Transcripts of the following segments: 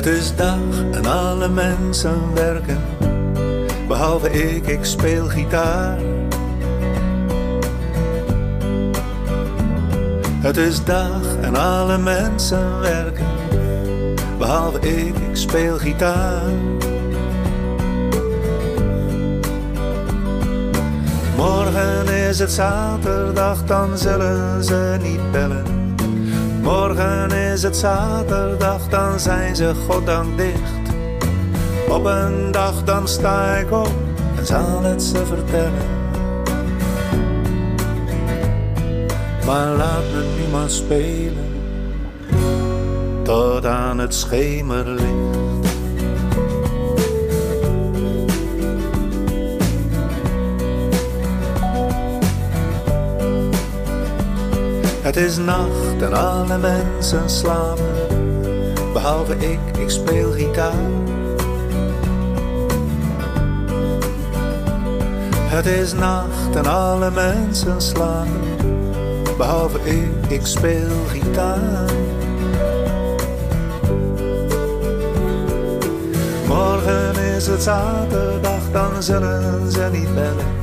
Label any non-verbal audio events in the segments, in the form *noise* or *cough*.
Het is dag en alle mensen werken, behalve ik, ik speel gitaar. Het is dag en alle mensen werken, behalve ik, ik speel gitaar. Morgen is het zaterdag, dan zullen ze niet bellen. Morgen is het zaterdag, dan zijn ze goddank dicht. Op een dag dan sta ik op en zal het ze vertellen. Maar laat me nu maar spelen, tot aan het schemerlicht. Het is nacht en alle mensen slapen, behalve ik, ik speel gitaar. Het is nacht en alle mensen slapen, behalve ik, ik speel gitaar. Morgen is het zaterdag, dan zullen ze niet bellen.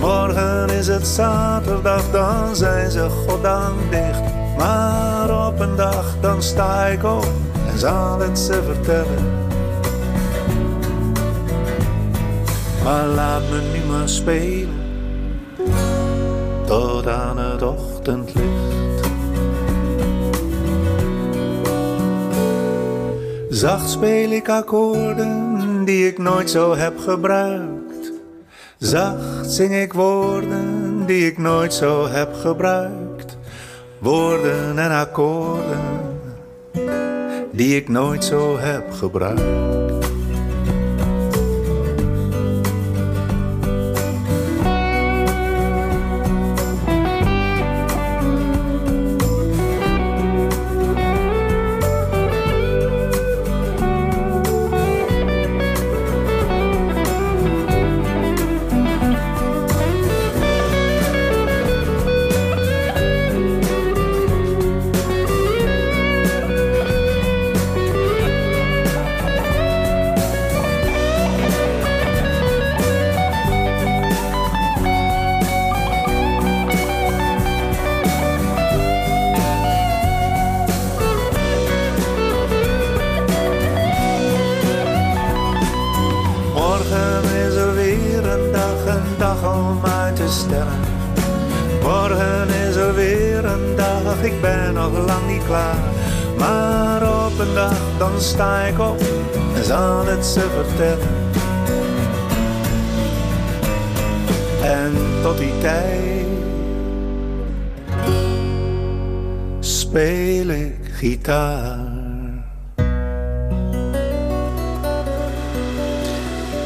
Morgen is het zaterdag, dan zijn ze goddank dicht. Maar op een dag, dan sta ik op en zal het ze vertellen. Maar laat me nu maar spelen, tot aan het ochtendlicht. Zacht speel ik akkoorden die ik nooit zo heb gebruikt. Zacht zing ik woorden die ik nooit zo heb gebruikt. Woorden en akkoorden die ik nooit zo heb gebruikt. Tot die tijd speel ik gitaar.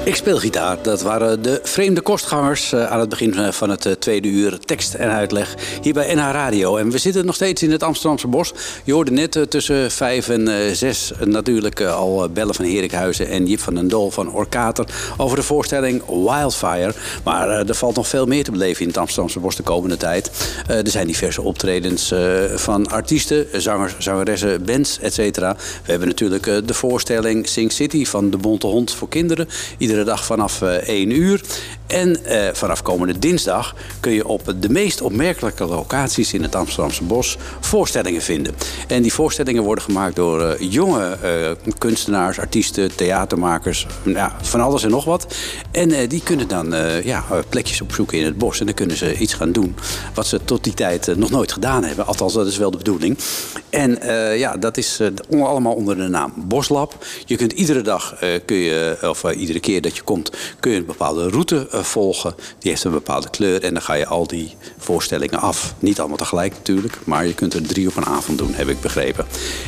Ik speel gitaar. Dat waren de vreemde kostgangers eh, aan het begin eh, van het eh, tweede uur. Tekst en uitleg hier bij NH Radio. En we zitten nog steeds in het Amsterdamse bos. Je hoorde net tussen vijf en zes natuurlijk al bellen van Herikhuizen en Jip van den Dol van Orkater over de voorstelling Wildfire. Maar er valt nog veel meer te beleven in het Amsterdamse bos de komende tijd. er zijn diverse optredens van artiesten, zangers, zangeressen, bands, etc. We hebben natuurlijk de voorstelling Sing City van de Bonte Hond voor kinderen iedere dag vanaf 1 eh, uur. En eh, vanaf komende dinsdag kun je op de meest opmerkelijke locaties in het Amsterdamse bos voorstellingen vinden. En die voorstellingen worden gemaakt door uh, jonge kunstenaars, artiesten, theatermakers, ja, van alles en nog wat. En die kunnen dan ja, plekjes opzoeken in het bos. En dan kunnen ze iets gaan doen wat ze tot die tijd nog nooit gedaan hebben. Althans, dat is wel de bedoeling. En ja, dat is allemaal onder de naam Boslab. Je kunt iedere dag, kun je, of iedere keer dat je komt, kun je een bepaalde route eh, volgen. Die heeft een bepaalde kleur en dan ga je al die voorstellingen af. Niet allemaal tegelijk natuurlijk, maar je kunt er drie op een avond doen, heb ik begrepen.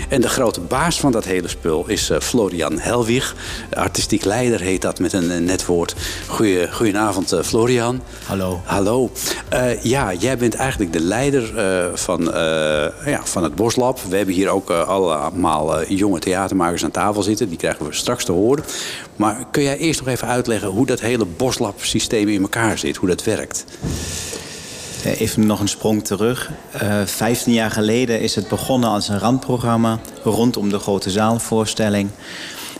En de grote baas van dat hele spul is uh, Florian Helwig. Artistiek leider heet dat met een net woord. Goeie, goedenavond, uh, Florian. Hallo. Hallo. ja, jij bent eigenlijk de leider van, ja, van het Boslab. We hebben hier ook allemaal jonge theatermakers aan tafel zitten. Die krijgen we straks te horen. Maar kun jij eerst nog even uitleggen hoe dat hele Boslab-systeem in elkaar zit, hoe dat werkt? Even nog een sprong terug. Uh, eh, 15 jaar geleden is het begonnen als een randprogramma rondom de grote zaalvoorstelling.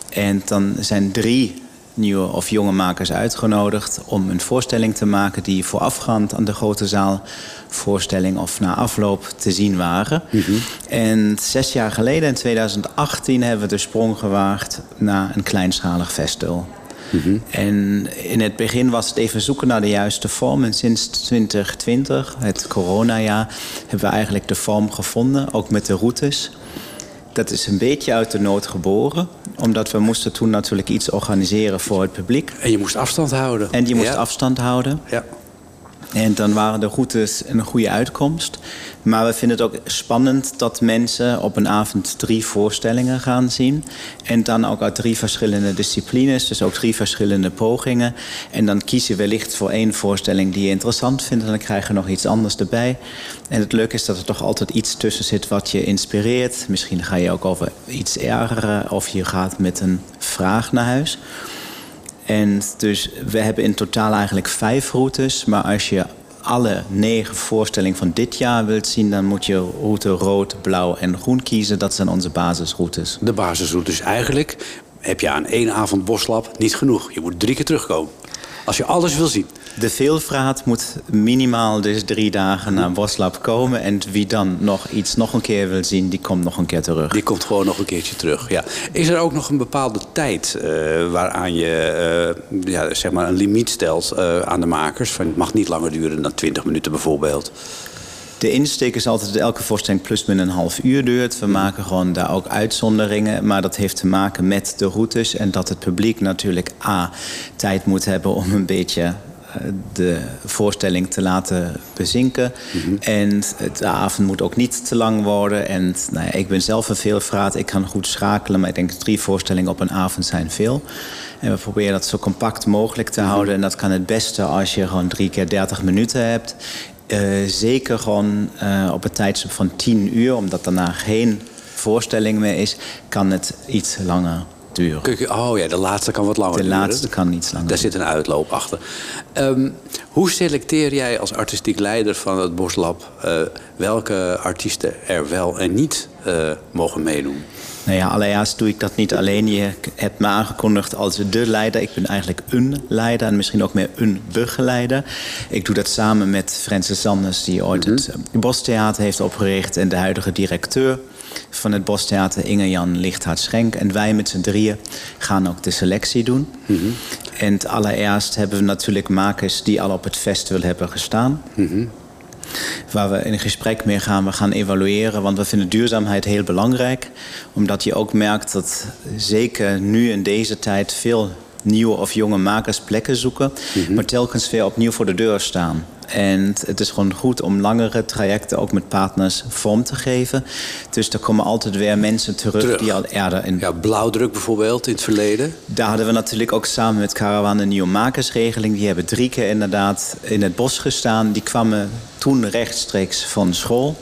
En dan zijn drie nieuwe of jonge makers uitgenodigd om een voorstelling te maken die voorafgaand aan de grote zaalvoorstelling of na afloop te zien waren. Mhm. En zes jaar geleden, in 2018, hebben we de sprong gewaagd naar een kleinschalig festival. Mhm. En in het begin was het even zoeken naar de juiste vorm. En sinds 2020, het coronajaar, hebben we eigenlijk de vorm gevonden, ook met de routes. Dat is een beetje uit de nood geboren. Omdat we moesten toen natuurlijk iets organiseren voor het publiek. En je moest afstand houden. En je moest afstand houden. Ja. En dan waren de routes een goede uitkomst. Maar we vinden het ook spannend dat mensen op een avond drie voorstellingen gaan zien. En dan ook uit drie verschillende disciplines, dus ook drie verschillende pogingen. En dan kies je wellicht voor één voorstelling die je interessant vindt. En dan krijg je nog iets anders erbij. En het leuke is dat er toch altijd iets tussen zit wat je inspireert. Misschien ga je ook over iets ergeren of je gaat met een vraag naar huis. En dus we hebben in totaal eigenlijk vijf routes. Maar als je alle negen voorstellingen van dit jaar wilt zien... dan moet je route rood, blauw en groen kiezen. Dat zijn onze basisroutes. De basisroutes. Eigenlijk heb je aan één avond boslab niet genoeg. Je moet drie keer terugkomen. Als je alles wil zien. De veelvraat moet minimaal dus drie dagen naar Boslab komen. En wie dan nog iets nog een keer wil zien, die komt nog een keer terug. Die komt gewoon nog een keertje terug, ja. Is er ook nog een bepaalde tijd uh, waaraan je uh, ja, zeg maar een limiet stelt uh, aan de makers? Van, het mag niet langer duren dan 20 minuten bijvoorbeeld. De insteek is altijd dat elke voorstelling plus min een half uur duurt. We maken gewoon daar ook uitzonderingen. Maar dat heeft te maken met de routes. En dat het publiek natuurlijk A, tijd moet hebben om een beetje eh, de voorstelling te laten bezinken. Mhm. En de avond moet ook niet te lang worden. En nou ja, ik ben zelf een veelvraat. Ik kan goed schakelen, maar ik denk drie voorstellingen op een avond zijn veel. En we proberen dat zo compact mogelijk te mhm. houden. En dat kan het beste als je gewoon drie keer 30 minuten hebt. Uh, zeker gewoon uh, op het tijdstip van 10 uur, omdat daarna geen voorstelling meer is, kan het iets langer duren. Oh ja, de laatste kan wat langer de duren. De laatste kan iets langer Daar zit een uitloop achter. Um, hoe selecteer jij als artistiek leider van het Boslab uh, welke artiesten er wel en niet mogen meedoen? Nou ja, allereerst doe ik dat niet alleen. Je hebt me aangekondigd als de leider. Ik ben eigenlijk een leider en misschien ook meer een begeleider. Ik doe dat samen met Francis Sanders, die ooit het mhm. eh, Bostheater heeft opgericht... en de huidige directeur van het Bostheater, Inge-Jan Lichthart Schenk. En wij met z'n drieën gaan ook de selectie doen. Mm -hmm. En allereerst hebben we natuurlijk makers die al op het festival hebben gestaan... Mm waar we in gesprek mee gaan. We gaan evalueren, want we vinden duurzaamheid heel belangrijk. Omdat je ook merkt dat zeker nu in deze tijd veel nieuwe of jonge makers plekken zoeken, mhm. maar telkens weer opnieuw voor de deur staan. En het is gewoon goed om langere trajecten ook met partners vorm te geven. Dus er komen altijd weer mensen terug, die al eerder in... Ja, blauwdruk bijvoorbeeld in het verleden. Daar hadden we natuurlijk ook samen met Caravan een nieuwe makersregeling. Die hebben drie keer inderdaad in het bos gestaan. Die kwamen toen rechtstreeks van school.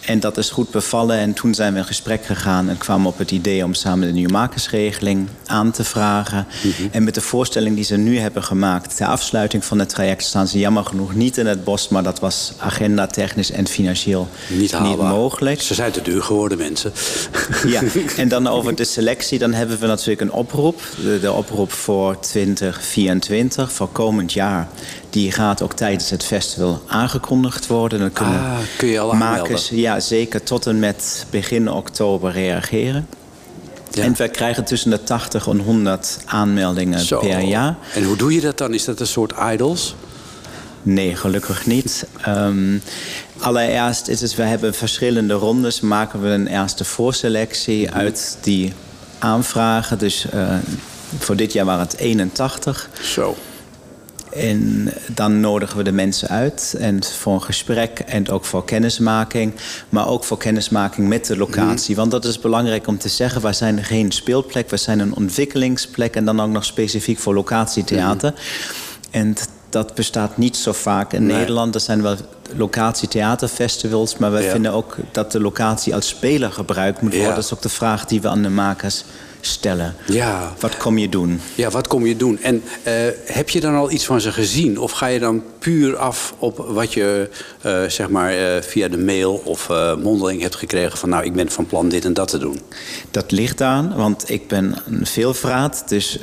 En dat is goed bevallen. En toen zijn we in gesprek gegaan en kwamen op het idee om samen de nieuwe makersregeling aan te vragen. Mhm. En met de voorstelling die ze nu hebben gemaakt, de afsluiting van het traject, staan ze jammer genoeg niet in het bos. Maar dat was agenda technisch en financieel niet, niet mogelijk. Ze zijn te duur geworden, mensen. Ja, en dan *laughs* over de selectie, dan hebben we natuurlijk een oproep. De, de oproep voor 2024, voor komend jaar die gaat ook tijdens het festival aangekondigd worden. Dan kunnen ah, kun je al makers, ja, zeker tot en met begin oktober reageren. En wij krijgen tussen de 80 en 100 aanmeldingen per jaar. En hoe doe je dat dan? Is dat een soort idols? Nee, gelukkig niet. Um, allereerst is het, we hebben verschillende rondes. Maken we een eerste voorselectie mhm. uit die aanvragen. Dus uh, voor dit jaar waren het 81. Zo. En dan nodigen we de mensen uit en voor een gesprek en ook voor kennismaking. Maar ook voor kennismaking met de locatie. Want dat is belangrijk om te zeggen. Wij zijn geen speelplek, we zijn een ontwikkelingsplek. En dan ook nog specifiek voor locatietheater. En dat bestaat niet zo vaak in Nederland. Er zijn wel locatietheaterfestivals. Maar wij vinden ook dat de locatie als speler gebruikt moet worden. Dat is ook de vraag die we aan de makers stellen. Ja. Wat kom je doen? Ja, wat kom je doen? En uh, heb je dan al iets van ze gezien? Of ga je dan puur af op wat je uh, zeg maar, uh, via de mail of mondeling hebt gekregen... van nou, ik ben van plan dit en dat te doen? Dat ligt aan, want ik ben een veelvraat. Dus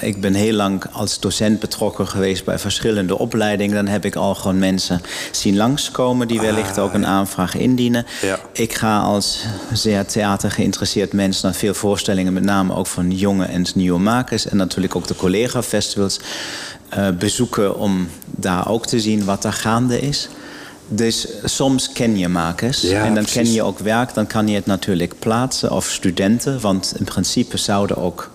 ik ben heel lang als docent betrokken geweest bij verschillende opleidingen. Dan heb ik al gewoon mensen zien langskomen... die wellicht ook een aanvraag indienen. Ja. Ik ga als zeer theater geïnteresseerd mens... naar veel voorstellingen met name ook van jonge en nieuwe makers... en natuurlijk ook de collega-festivals uh, bezoeken... om daar ook te zien wat er gaande is. Dus soms ken je makers ja, en dan precies. ken je ook werk. Dan kan je het natuurlijk plaatsen of studenten. Want in principe zouden ook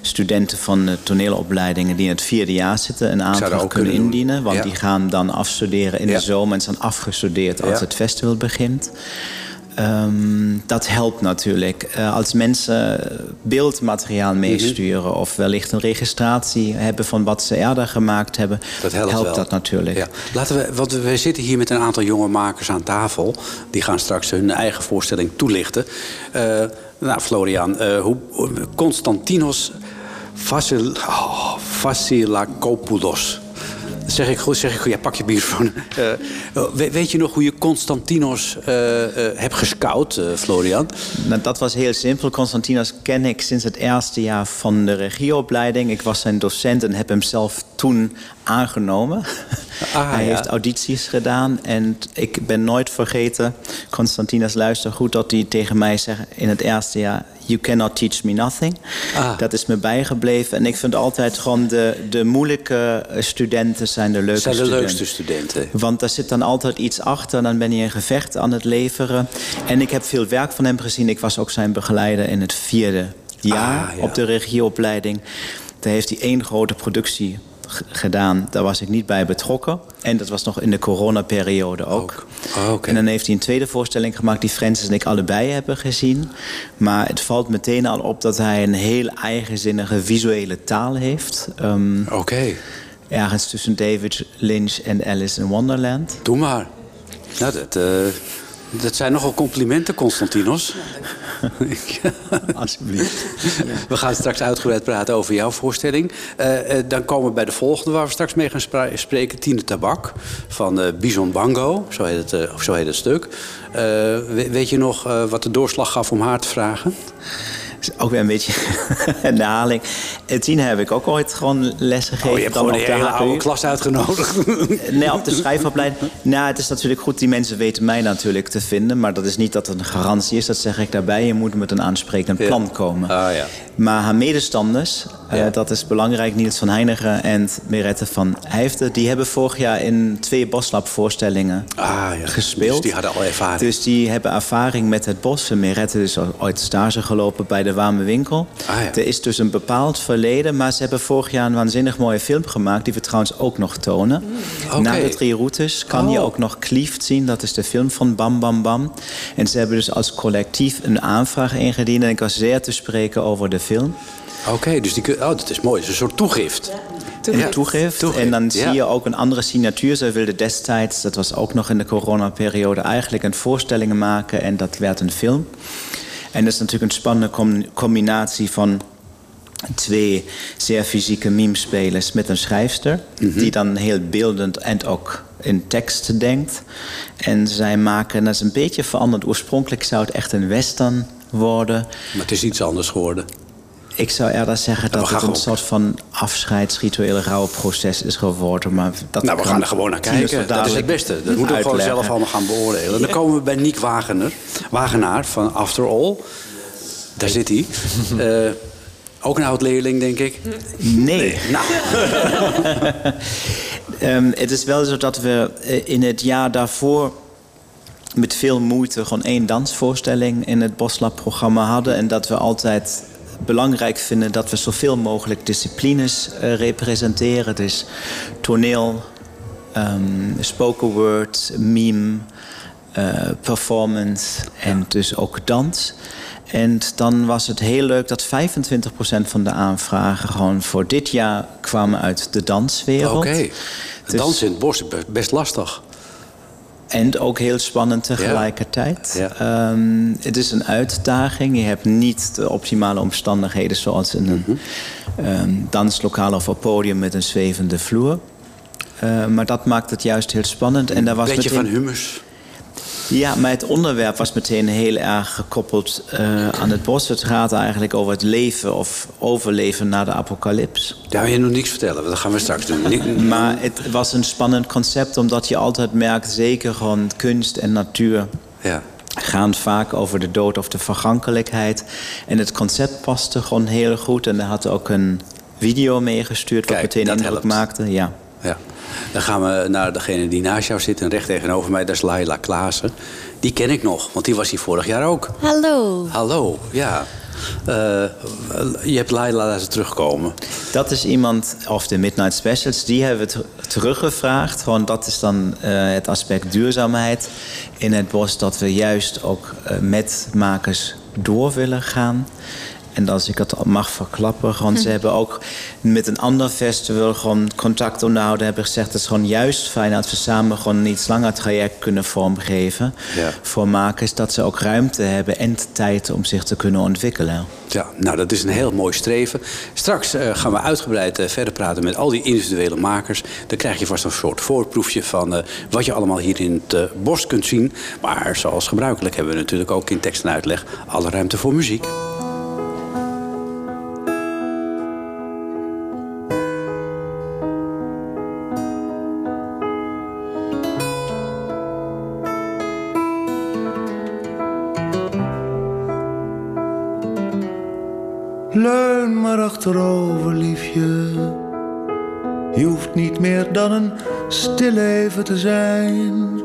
studenten van de toneelopleidingen... die in het vierde jaar zitten een aanvraag kunnen kunnen indienen. Want Ja. die gaan dan afstuderen in Ja. de zomer... en zijn afgestudeerd als het festival begint. Ehm, dat helpt natuurlijk. Eh, als mensen beeldmateriaal meesturen... of wellicht een registratie hebben van wat ze eerder gemaakt hebben... Dat helpt, wel. dat natuurlijk. Ja. Laten we, want we zitten hier met een aantal jonge makers aan tafel. Die gaan straks hun eigen voorstelling toelichten. Eh, nou, Florian, eh, hoe, Constantinos Vasil, oh, Vasilakopoulos. Zeg ik goed, zeg ik goed. Ja, pak je microfoon. *laughs* We- weet je nog hoe je Constantinos eh, eh, hebt gescout, Florian? Nou, dat was heel simpel. Constantinos ken ik sinds het eerste jaar van de regieopleiding. Ik was zijn docent en heb hem zelf toen aangenomen. Ah, Hij ja. heeft audities gedaan en ik ben nooit vergeten... Constantinos luister goed dat hij tegen mij zegt in het eerste jaar... You cannot teach me nothing. Ah. Dat is me bijgebleven. En ik vind altijd gewoon de, de moeilijke eh, studenten zijn de leuke zijn de studenten. leukste studenten. Want daar zit dan altijd iets achter. Dan ben je een gevecht aan het leveren. En ik heb veel werk van hem gezien. Ik was ook zijn begeleider in het vierde jaar Ah, ja. op de regieopleiding. Daar heeft hij één grote productie gedaan. Daar was ik niet bij betrokken. En dat was nog in de coronaperiode ook. Ook. Oh, oké. En dan heeft hij een tweede voorstelling gemaakt... die Francis en ik allebei hebben gezien. Maar het valt meteen al op dat hij een heel eigenzinnige visuele taal heeft. Ehm, Oké, ergens tussen David Lynch en Alice in Wonderland. doe maar. Nou, dat, eh, dat zijn nogal complimenten, Constantinos. *laughs* Alsjeblieft. *laughs* We gaan straks uitgebreid praten over jouw voorstelling. Eh, eh, dan komen we bij de volgende waar we straks mee gaan spreken. Tine Tabak van eh, Bison Bango, zo heet het, of zo heet het stuk. Eh, we- weet je nog wat de doorslag gaf om haar te vragen? Is ook weer een beetje *laughs* een herhaling. En Tien heb ik ook ooit gewoon les gegeven. Oh, je hebt dan gewoon de hele oude klas uitgenodigd. *laughs* Nee, op de schrijfopleiding. *laughs* Nou, het is natuurlijk goed, die mensen weten mij natuurlijk te vinden. Maar dat is niet dat het een garantie is, dat zeg ik daarbij. Je moet met een aansprekend Ja. plan komen. Ah, ja. Maar haar medestanders, eh, dat is belangrijk. Niels van Heinigen en Merette van Heijften... die hebben vorig jaar in twee Boslab-voorstellingen Ah, ja. gespeeld. Dus die hadden al ervaring. Dus die hebben ervaring met het bos. En Merette is ooit stage gelopen bij de Warme Winkel. Ah, ja. Er is dus een bepaald verleden. Maar ze hebben vorig jaar een waanzinnig mooie film gemaakt... die we trouwens ook nog tonen. Oké. Na de drie routes kan je Oh. ook nog Klieft zien. Dat is de film van Bam Bam Bam. En ze hebben dus als collectief een aanvraag ingediend. En ik was zeer te spreken over de film. Oké, dus die oh, dat is mooi. Het is een soort toegift. Een toegift. En dan zie ja. je ook een andere signatuur. Zij wilde destijds, dat was ook nog in de coronaperiode... eigenlijk een voorstelling maken en dat werd een film. En dat is natuurlijk een spannende com- combinatie van twee zeer fysieke meme-spelers met een schrijfster... die dan heel beeldend en ook in tekst denkt. En zij maken, dat is een beetje veranderd. Oorspronkelijk zou het echt een western worden... Maar het is iets anders geworden. Ik zou eerder zeggen we dat het een soort van afscheidsrituele rouwproces is geworden. Maar dat Nou, we gaan er gewoon naar kijken. Dat is het beste. Dat moeten we gewoon zelf allemaal gaan beoordelen. Dan komen we bij Niek Wagener, Wagenaar van After All. Daar zit hij. *laughs* Eh, ook een oud-leerling, denk ik. Nee. Nou, *laughs* Ehm, het is wel zo dat we eh, in het jaar daarvoor met veel moeite gewoon één dansvoorstelling in het Boslab-programma hadden. En dat we altijd belangrijk vinden dat we zoveel mogelijk disciplines uh, representeren. Dus toneel, um, spoken word, meme, uh, performance en dus ook dans. En dan was het heel leuk dat 25% van de aanvragen gewoon voor dit jaar kwamen uit de danswereld. Oké, okay. dus, dansen in het bos is best lastig. En ook heel spannend tegelijkertijd. Ja. Um, het is een uitdaging. Je hebt niet de optimale omstandigheden zoals in een mm -hmm. um, danslokaal of een podium met een zwevende vloer. Uh, maar dat maakt het juist heel spannend. En daar was Beetje meteen... van humus. Ja, maar het onderwerp was meteen heel erg gekoppeld uh, aan het bos. Het gaat eigenlijk over het leven of overleven na de apocalyps. Daar wil je nog niks vertellen, dat gaan we straks doen. *laughs* maar het was een spannend concept, omdat je altijd merkt... zeker gewoon kunst en natuur ja. gaan vaak over de dood of de vergankelijkheid. En het concept paste gewoon heel goed. En er had ook een video meegestuurd, wat meteen indruk helpt. maakte. Ja. Dan gaan we naar degene die naast jou zit en recht tegenover mij. Dat is Laila Klaassen. Die ken ik nog, want die was hier vorig jaar ook. Hallo. Hallo, ja. Uh, je hebt Laila laten terugkomen. Dat is iemand, of de Midnight Specials, die hebben we teruggevraagd. Want dat is dan uh, het aspect duurzaamheid in het bos. Dat we juist ook uh, met makers door willen gaan. En als ik het mag verklappen, gewoon, ze hebben ook met een ander festival gewoon contact onderhouden. Hebben gezegd, het is gewoon juist fijn dat we samen gewoon een iets langer traject kunnen vormgeven. Ja. Voor makers, dat ze ook ruimte hebben en tijd om zich te kunnen ontwikkelen. Ja, nou dat is een heel mooi streven. Straks uh, gaan we uitgebreid uh, verder praten met al die individuele makers. Dan krijg je vast een soort voorproefje van uh, wat je allemaal hier in het bos kunt zien. Maar zoals gebruikelijk hebben we natuurlijk ook in tekst en uitleg alle ruimte voor muziek. Achterover, liefje. Je hoeft niet meer dan een stilleven te zijn.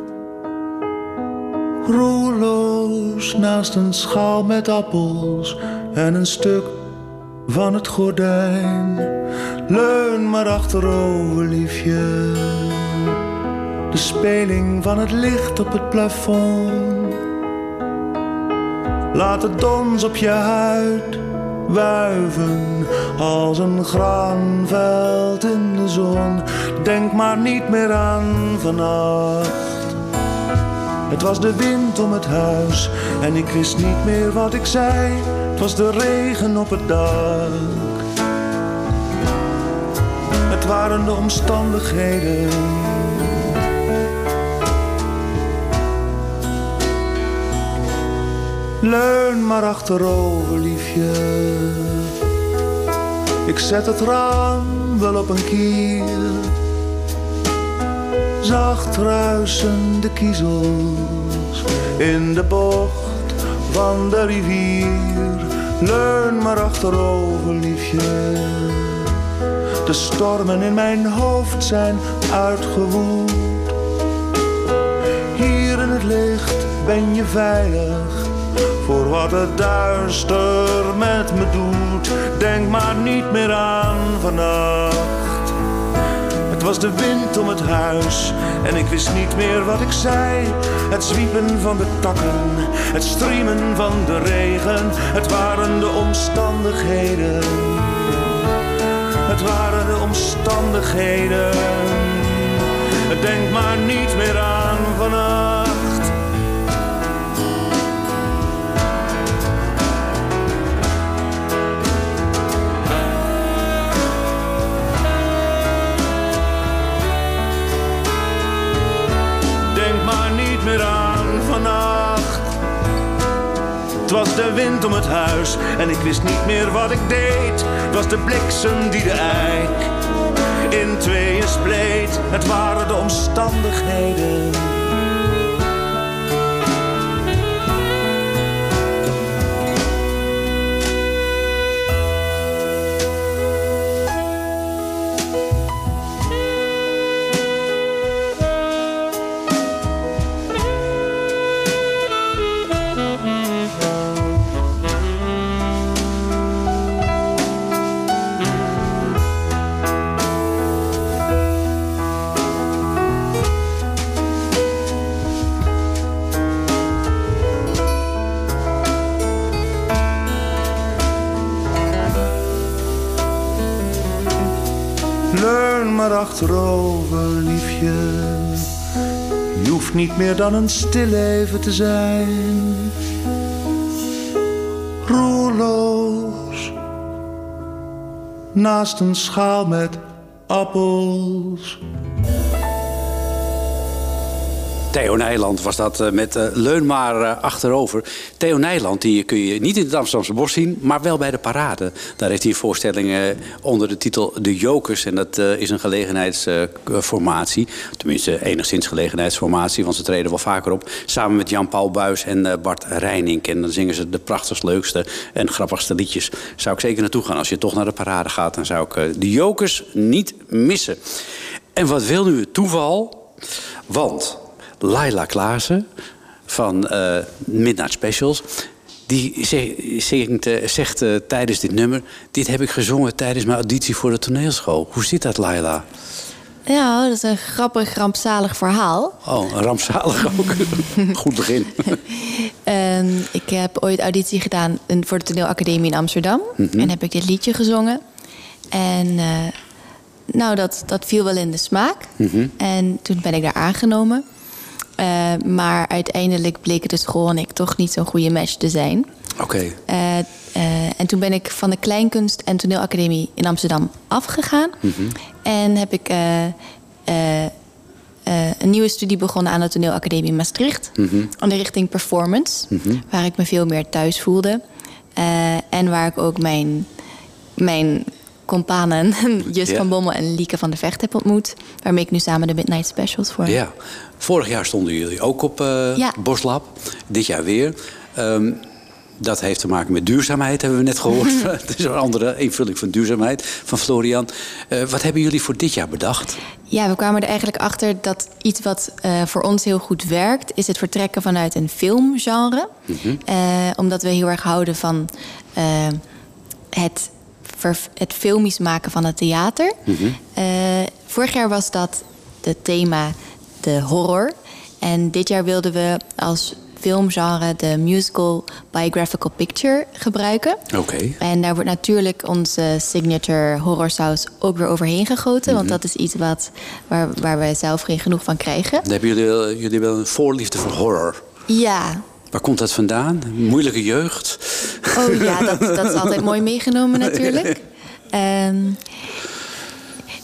Roerloos naast een schaal met appels en een stuk van het gordijn. Leun maar achterover, liefje. De speling van het licht op het plafond. Laat het dons op je huid wuiven als een graanveld in de zon. Denk maar niet meer aan vannacht. Het was de wind om het huis en ik wist niet meer wat ik zei. Het was de regen op het dak. Het waren de omstandigheden. Leun maar achterover, liefje. Ik zet het raam wel op een kier. Zacht ruisen de kiezels in de bocht van de rivier. Leun maar achterover, liefje. De stormen in mijn hoofd zijn uitgewoed. Hier in het licht ben je veilig voor wat het duister met me doet. Denk maar niet meer aan vannacht. Het was de wind om het huis en ik wist niet meer wat ik zei. Het zwiepen van de takken, het striemen van de regen. Het waren de omstandigheden. Het waren de omstandigheden. Denk maar niet meer aan vannacht. Het was de wind om het huis en ik wist niet meer wat ik deed. Het was de bliksem die de eik in tweeën spleet. Het waren de omstandigheden. Achterover, liefje. Je hoeft niet meer dan een stilleven te zijn. Roerloos, naast een schaal met appels. Theo Nijland was dat eh, met uh, Leun maar uh, achterover. Theo Nijland die kun je niet in het Amsterdamse bos zien, maar wel bij de parade. Daar heeft hij een voorstelling uh, onder de titel De Jokers. En dat is een gelegenheidsformatie. Tenminste, enigszins gelegenheidsformatie, want ze treden wel vaker op. Samen met Jan-Paul Buis en Bart Reinink. En dan zingen ze de prachtigste, leukste en grappigste liedjes. Zou ik zeker naartoe gaan. Als je toch naar de parade gaat, dan zou ik De Jokers niet missen. En wat wil nu het toeval? Want Laila Klaassen van uh, Midnight Specials. Die zingt, uh, zegt uh, tijdens dit nummer... dit heb ik gezongen tijdens mijn auditie voor de toneelschool. Hoe zit dat, Laila? Ja, dat is een grappig, rampzalig verhaal. Oh, een rampzalig ook. *laughs* Goed begin. um, ik heb ooit auditie gedaan voor de toneelacademie in Amsterdam. Mm -hmm. En heb ik dit liedje gezongen. En nou, dat, dat viel wel in de smaak. Mm -hmm. En toen ben ik daar aangenomen. Uh, maar uiteindelijk bleken de school en ik toch niet zo'n goede match te zijn. Oké. Okay. Uh, uh, en toen ben ik van de Kleinkunst- en Toneelacademie in Amsterdam afgegaan. Mm -hmm. En heb ik een nieuwe studie begonnen aan de Toneelacademie in Maastricht. Mm -hmm. Aan de richting performance. Mm -hmm. Waar ik me veel meer thuis voelde. en waar ik ook mijn, mijn companen *laughs* Just van Bommel en Lieke van de Vecht heb ontmoet. Waarmee ik nu samen de Midnight Specials voor. Ja, vorig jaar stonden jullie ook op uh. Boslab. Dit jaar weer. Um, dat heeft te maken met duurzaamheid, hebben we net gehoord. *laughs* *laughs* Het is een andere invulling van duurzaamheid van Florian. Uh, wat hebben jullie voor dit jaar bedacht? Ja, we kwamen er eigenlijk achter dat iets wat uh, voor ons heel goed werkt... is het vertrekken vanuit een filmgenre. Mm -hmm. uh, omdat we heel erg houden van het het filmisch maken van het theater. Mm -hmm. uh, vorig jaar was dat het thema de horror. En dit jaar wilden we als filmgenre de musical biographical picture gebruiken. Oké. Okay. En daar wordt natuurlijk onze signature horror saus ook weer overheen gegoten. Mm -hmm. Want dat is iets wat, waar, waar wij zelf geen genoeg van krijgen. Dan hebben jullie, jullie wel een voorliefde voor horror. Ja, Waar komt dat vandaan? Moeilijke jeugd? Oh ja, dat, *laughs* dat is altijd mooi meegenomen natuurlijk. Um,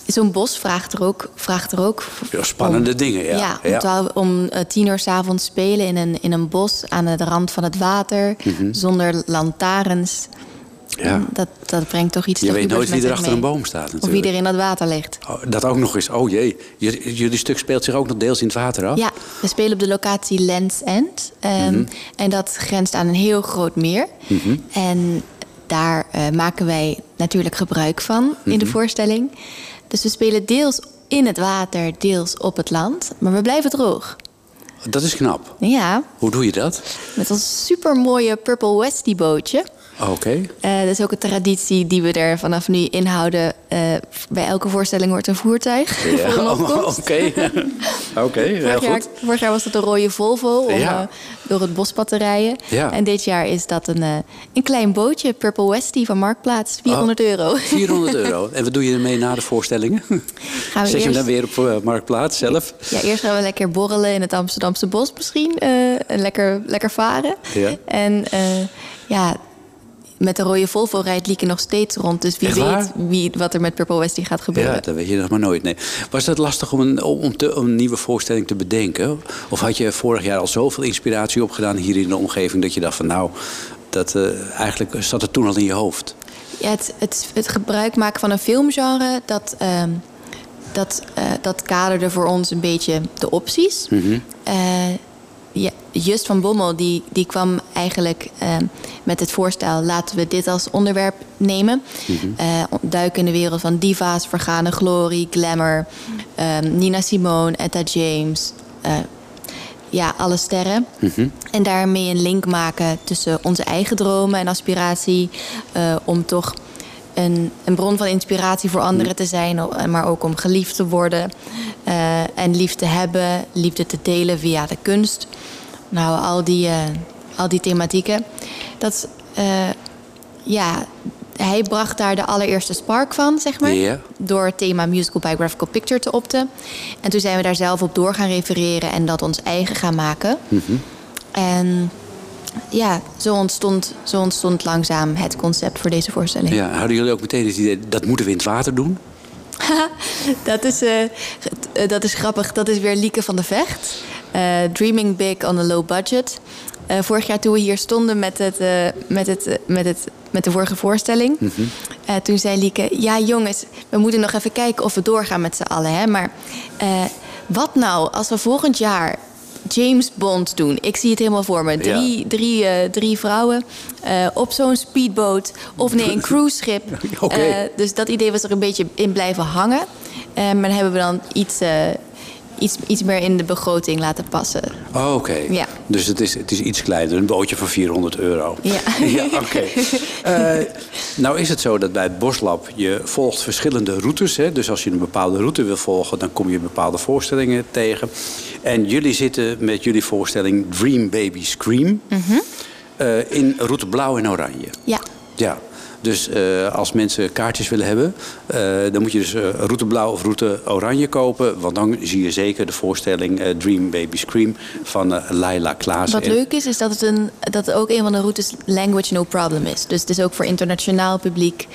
Zo'n bos vraagt er ook. Vraagt er ook ja, spannende om, dingen, ja. Ja, om, ja. om uh, tien uur s'avonds spelen in een, in een bos aan de rand van het water, mm -hmm. zonder lantaarns. Ja. Dat, dat brengt toch iets Je weet nooit wie er achter mee. een boom staat natuurlijk. Of wie er in dat water ligt. Oh, dat ook nog eens. Oh jee. Jullie stuk speelt zich ook nog deels in het water af? Ja, we spelen op de locatie Lands End. Um, mm -hmm. En dat grenst aan een heel groot meer. Mm -hmm. En daar uh, maken wij natuurlijk gebruik van in Mhm. de voorstelling. Dus we spelen deels in het water, deels op het land. Maar we blijven droog. Dat is knap. Ja, Hoe doe je dat? met ons supermooie Purple Westie bootje. Oh, Oké. Eh, dat is ook een traditie die we er vanaf nu inhouden. Eh, bij elke voorstelling hoort een voertuig Ja. *laughs* *laughs* Oké. *laughs* Oké, heel Vorig jaar, goed. vorig jaar was het een rode Volvo om Ja. eh, door het bospad te rijden. Ja. En dit jaar is dat een, een klein bootje, Purple Westie van Marktplaats, 400 euro. 400 euro. En wat doe je ermee na de voorstellingen? Gaan we Zet je hem eerst- dan weer op Marktplaats zelf? Ja, eerst gaan we lekker borrelen in het Amsterdamse bos misschien. en lekker, lekker varen. Ja. En ja, met de rode Volvo rijdt Lieke nog steeds rond. Dus wie weet wie, wat er met Purple Westie gaat gebeuren. Ja, dat weet je nog maar nooit. Nee. Was het lastig om een, om, te, om een nieuwe voorstelling te bedenken? Of had je vorig jaar al zoveel inspiratie opgedaan hier in de omgeving... dat je dacht van nou, dat, eh, eigenlijk zat het toen al in je hoofd? Ja, het, het, het gebruik maken van een filmgenre, dat, ehm, dat, eh, dat kaderde voor ons een beetje de opties. Eh, ja, Just van Bommel die, die kwam eigenlijk ehm, met het voorstel... laten we dit als onderwerp nemen. Eh, duiken in de wereld van diva's, vergane glorie, glamour... ehm, Nina Simone, Etta James... eh, ja, alle sterren. En daarmee een link maken tussen onze eigen dromen en aspiratie. eh, om toch een, een bron van inspiratie voor anderen te zijn. Maar ook om geliefd te worden. Eh, en lief te hebben. Liefde te delen via de kunst. Nou, al die, eh, al die thematieken. Dat, eh, ja, hij bracht daar de allereerste spark van, zeg maar. Door het thema musical biographical picture te opten. En toen zijn we daar zelf op door gaan refereren en dat ons eigen gaan maken. En ja, zo ontstond, zo ontstond langzaam het concept voor deze voorstelling. Ja, hadden jullie ook meteen het idee, dat moeten we in het water doen? *laughs* dat, is, eh, eh, dat is grappig. Dat is weer Lieke van de Vecht. Eh, Dreaming Big on a Low Budget. Vorig jaar toen we hier stonden met, het, met, het, met, het, met de vorige voorstelling... eh, toen zei Lieke... Ja, jongens, we moeten nog even kijken of we doorgaan met z'n allen. Hè? Maar wat nou als we volgend jaar... James Bond doen. Ik zie het helemaal voor me. Drie, drie, eh, drie vrouwen eh, op zo'n speedboot. Of nee, een cruiseschip. *laughs* Oké. Eh, dus dat idee was er een beetje in blijven hangen. Maar dan hebben we dan iets, iets, iets meer in de begroting laten passen. Oh, oké. Ja. Dus het is, het is iets kleiner, een bootje van 400 euro. Ja. *laughs* ja oké. *laughs* Eh, nou is het zo dat bij het Boslab je volgt verschillende routes. Hè? Dus als je een bepaalde route wil volgen, dan kom je bepaalde voorstellingen tegen. En jullie zitten met jullie voorstelling Dream Baby Scream eh, in route blauw en oranje. Ja. Ja, dus eh, als mensen kaartjes willen hebben, eh, dan moet je dus eh, route blauw of route oranje kopen. Want dan zie je zeker de voorstelling Dream Baby Scream van Laila Klaas. Wat leuk is, is dat het, een, dat het ook een van de routes language no problem is. Dus het is ook voor internationaal publiek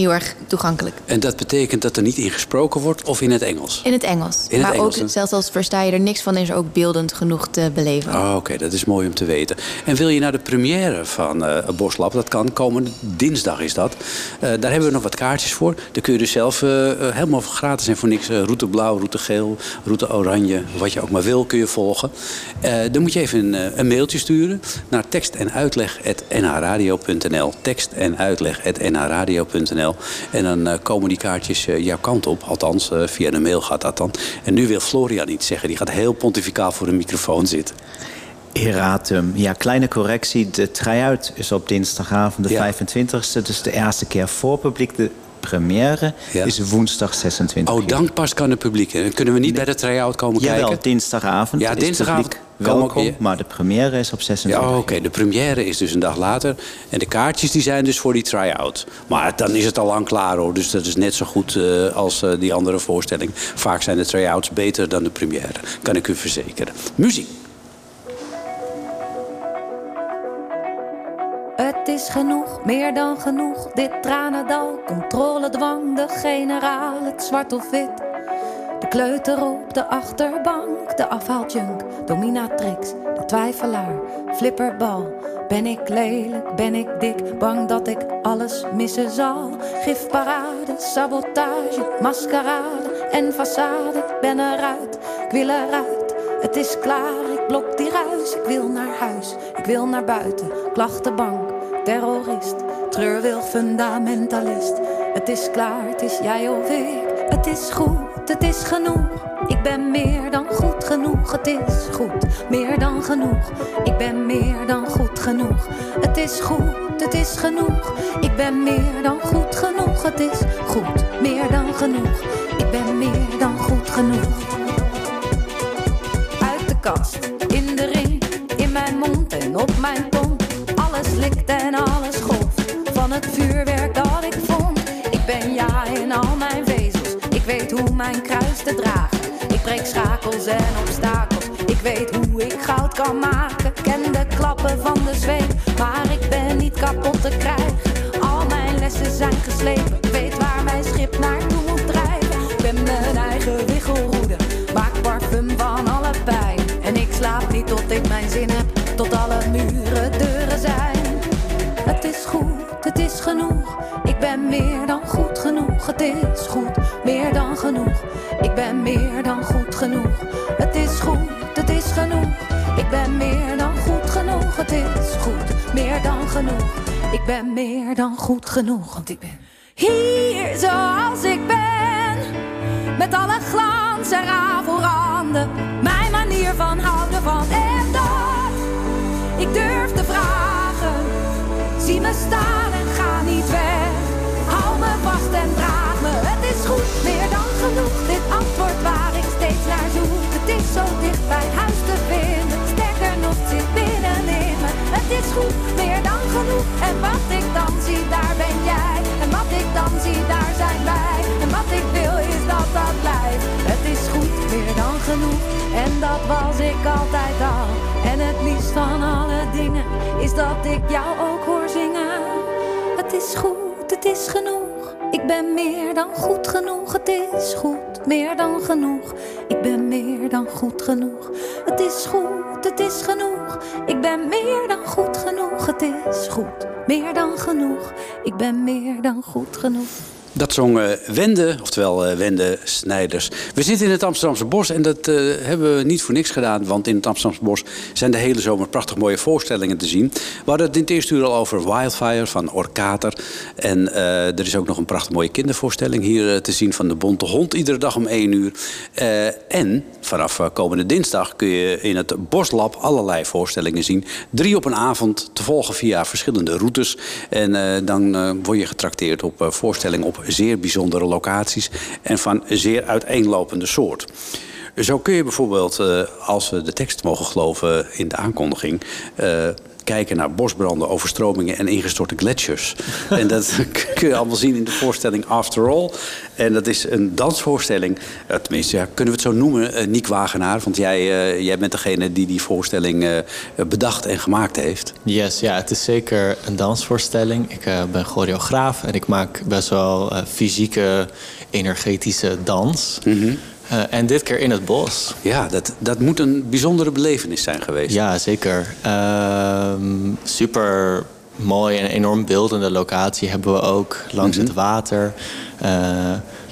heel erg toegankelijk. En dat betekent dat er niet in gesproken wordt of in het Engels? In het Engels. In het maar Engels, hè? ook, zelfs als versta je er niks van, is er ook beeldend genoeg te beleven. Oh, Oké, dat is mooi om te weten. En wil je naar de première van eh Boslab? Dat kan komende dinsdag is dat. Eh, daar hebben we nog wat kaartjes voor. Daar kun je dus zelf eh, helemaal gratis en voor niks... route blauw, route geel, route oranje, wat je ook maar wil, kun je volgen. Dan moet je even een, een mailtje sturen naar tekst en uitleg.nhradio.nl. Tekst en uitleg.nhradio.nl. En dan eh, komen die kaartjes eh, jouw kant op. Althans, eh, via de mail gaat dat dan. En nu wil Florian iets zeggen. Die gaat heel pontificaal voor de microfoon zitten. Erratum. Ja, kleine correctie. De try-out is op dinsdagavond de Ja. 25e. Dus de eerste keer voor publiek. De première Ja. is woensdag 26 Oh, dan pas kan het publiek. hè? Kunnen we niet bij de try-out komen Jawel, kijken? dinsdagavond. Ja, dinsdagavond ook welkom, maar de première is op 26 Ja, oké. De première is dus een dag later. En de kaartjes die zijn dus voor die try-out. Maar dan is het al lang klaar hoor. Dus dat is net zo goed eh, als eh, die andere voorstelling. Vaak zijn de try-outs beter dan de première. Kan ik u verzekeren. Muziek. Is genoeg, meer dan genoeg, dit tranendal. Controledwang, de generaal, het zwart of wit. De kleuter op de achterbank, de afhaaljunk, dominatrix, de twijfelaar, flipperbal. Ben ik lelijk, ben ik dik, bang dat ik alles missen zal. Gifparade, sabotage, maskerade en façade. Ben eruit, ik wil eruit, het is klaar, ik blok die ruis. Ik wil naar huis, ik wil naar buiten, klachtenbank, terrorist. Treurwilg, fundamentalist. Het is klaar, het is jij of ik. Het is goed, het is genoeg. Ik ben meer dan goed genoeg. Het is goed, meer dan genoeg. Ik ben meer dan goed genoeg. Het is goed, het is genoeg. Ik ben meer dan goed genoeg. Het is goed, meer dan genoeg. Ik ben meer dan goed genoeg. Uit de kast, in de ring, in mijn mond en op mijn en alles golft van het vuurwerk dat ik vond. Ik ben ja in al mijn vezels. Ik weet hoe mijn kruis te dragen. Ik breek schakels en obstakels. Ik weet hoe ik goud kan maken. Ken de klappen van de zweep, maar ik ben niet kapot te krijgen. Al mijn lessen zijn geslepen. Ik weet waar mijn schip naartoe moet drijven. Ik ben mijn eigen wiggelroede. Maak parfum van alle pijn. En ik slaap niet tot ik mijn zin heb. Tot alle muren. Het is goed, het is genoeg. Ik ben meer dan goed genoeg. Het is goed, meer dan genoeg. Ik ben meer dan goed genoeg. Het is goed, het is genoeg. Ik ben meer dan goed genoeg. Het is goed, meer dan genoeg. Ik ben meer dan goed genoeg. Want ik ben hier zoals ik ben. Met alle glans en rafelranden. Mijn manier van houden van en dat. Ik durf. Zie me staan en ga niet weg. Hou me vast en draag me. Het is goed, meer dan genoeg. Dit antwoord waar ik steeds naar zoek. Het is zo dicht bij huis te vinden. Sterker nog, zit binnenin me. Het is goed, meer dan genoeg. En wat ik dan zie, daar ben jij. En wat ik dan zie, daar zijn wij. En wat ik wil is dat dat blijft. Het is goed, meer dan genoeg. En dat was ik altijd al. En het liefst van alle dingen is dat ik jou ook hoor is goed, het is genoeg. Ik ben meer dan goed genoeg. Het is goed, meer dan genoeg. Ik ben meer dan goed genoeg. Het is goed, het is genoeg. Ik ben meer dan goed genoeg. Het is goed, meer dan genoeg. Ik ben meer dan goed genoeg. Dat zong Wende, oftewel eh, Wende Snijders. We zitten in het Amsterdamse bos en dat eh, hebben we niet voor niks gedaan. Want in het Amsterdamse bos zijn de hele zomer prachtig mooie voorstellingen te zien. We hadden het in het eerste uur al over Wildfire van Orkater. En eh, er is ook nog een prachtig mooie kindervoorstelling hier te zien van de Bonte Hond. Iedere dag om 1 uur. En vanaf komende dinsdag kun je in het Boslab allerlei voorstellingen zien. Drie op een avond te volgen via verschillende routes. En dan word je getrakteerd op voorstellingen op zeer bijzondere locaties. En van zeer uiteenlopende soort. Zo kun je bijvoorbeeld, eh, als we de tekst mogen geloven in de aankondiging... kijken naar bosbranden, overstromingen en ingestorte gletsjers. en dat *laughs* kun je allemaal zien in de voorstelling After All. En dat is een dansvoorstelling. Eh, tenminste, ja, kunnen we het zo noemen, eh, Niek Wagenaar? Want jij, eh, jij bent degene die die voorstelling bedacht en gemaakt heeft. Yes, ja, het is zeker een dansvoorstelling. Ik ben choreograaf en ik maak best wel fysieke, energetische dans. Eh, en dit keer in het bos. Ja, dat, dat moet een bijzondere belevenis zijn geweest. Ja, zeker. Ehm, super mooi en enorm beeldende locatie hebben we ook langs het water. Eh,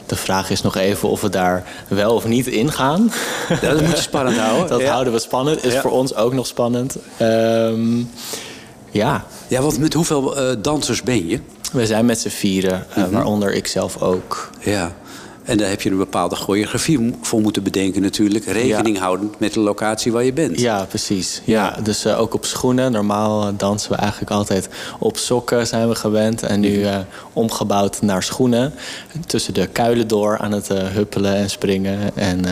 de vraag is nog even of we daar wel of niet in gaan. Ja, dat moet je spannend houden. *laughs* Dat Ja. houden we spannend. Is Ja. voor ons ook nog spannend. Ehm, ja, Ja, want met hoeveel eh, dansers ben je? we zijn met z'n vieren, Mhm. waaronder ik zelf ook. Ja. En daar heb je een bepaalde choreografie voor moeten bedenken natuurlijk. Rekening Ja. houdend met de locatie waar je bent. Ja, precies. Ja, dus eh, ook op schoenen. Normaal eh, dansen we eigenlijk altijd op sokken, zijn we gewend. En nu eh, omgebouwd naar schoenen. Tussen de kuilen door aan het huppelen en springen. En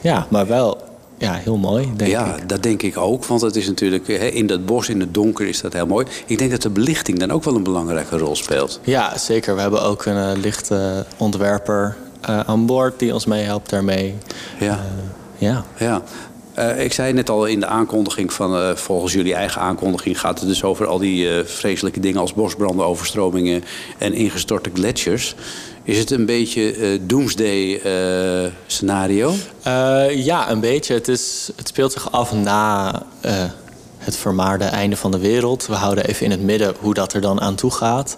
ja, maar wel ja, heel mooi, denk ja, ik. dat denk ik ook. Want het is natuurlijk hè, in dat bos, in het donker, is dat heel mooi. Ik denk dat de belichting dan ook wel een belangrijke rol speelt. Ja, zeker. We hebben ook een eh, lichte ontwerper eh, aan boord die ons meehelpt daarmee. Ja. Ja. ja. Eh, ik zei net al in de aankondiging van, eh, volgens jullie eigen aankondiging gaat het dus over al die eh, vreselijke dingen als bosbranden, overstromingen en ingestorte gletsjers. Is het een beetje eh, doomsday eh, scenario? Eh, ja, een beetje. Het, is, het speelt zich af na eh, het vermaarde einde van de wereld. We houden even in het midden hoe dat er dan aan toe gaat.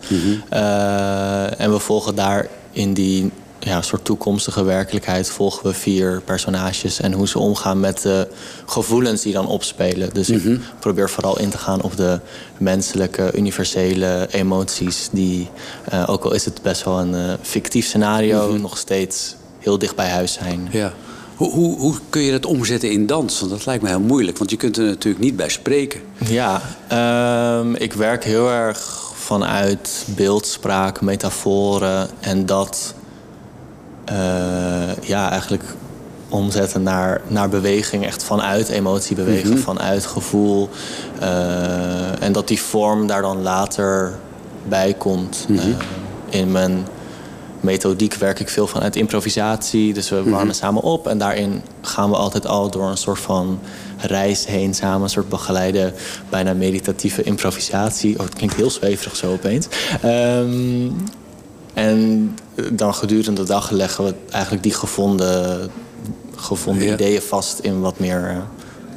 Eh, en we volgen daar in die ja, soort toekomstige werkelijkheid... volgen we vier personages en hoe ze omgaan met de gevoelens die dan opspelen. Dus ik probeer vooral in te gaan op de menselijke, universele emoties... die, eh, ook al is het best wel een eh, fictief scenario... nog steeds heel dicht bij huis zijn. Ja. Hoe, hoe, hoe kun je dat omzetten in dans? Want dat lijkt me heel moeilijk, want je kunt er natuurlijk niet bij spreken. Ja, ehm, ik werk heel erg vanuit beeldspraak, metaforen en dat ja, eigenlijk omzetten naar, naar beweging, echt vanuit emotie bewegen, vanuit gevoel. Eh, en dat die vorm daar dan later bij komt. Eh, in mijn methodiek werk ik veel vanuit improvisatie. Dus we warmen samen op en daarin gaan we altijd al door een soort van reis heen samen. Een soort begeleide, bijna meditatieve improvisatie. Oh, het klinkt heel zweverig zo opeens. Ehm, en dan gedurende de dag leggen we eigenlijk die gevonden, gevonden Ja. ideeën vast in wat meer eh,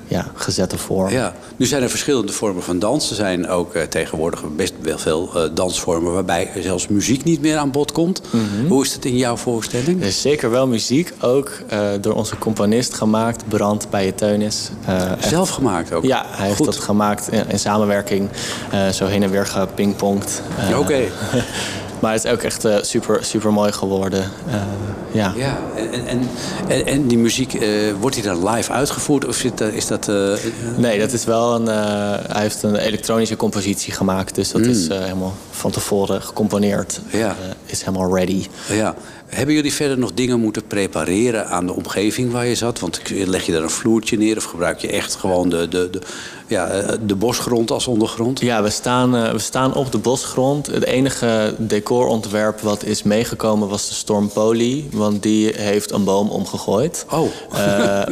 ja, gezette vorm. Ja, nu zijn er verschillende vormen van dans. Er zijn ook eh, tegenwoordig best wel veel eh, dansvormen waarbij zelfs muziek niet meer aan bod komt. Hoe is dat in jouw voorstelling? Er is zeker wel muziek, ook door onze componist gemaakt, Brand bij je Teunis. Echt- Zelf gemaakt ook? Ja, hij heeft dat gemaakt in, in samenwerking, zo heen en weer gepingpongd. Oké. *laughs* maar het is ook echt eh, super, super mooi geworden. Eh, ja. Ja, en, en, en, en, die muziek, eh, wordt die dan live uitgevoerd of zit, is dat... Nee, dat is wel een. hij heeft een elektronische compositie gemaakt, dus dat is eh, helemaal van tevoren gecomponeerd. Mm. Ja. Is helemaal ready. ja. Hebben jullie verder nog dingen moeten prepareren aan de omgeving waar je zat? Want leg je daar een vloertje neer of gebruik je echt gewoon de, de, de, ja, eh, de bosgrond als ondergrond? Ja, we staan, eh, we staan op de bosgrond. Het enige decorontwerp wat is meegekomen was de Storm Poly. Want die heeft een boom omgegooid. Oh. Eh,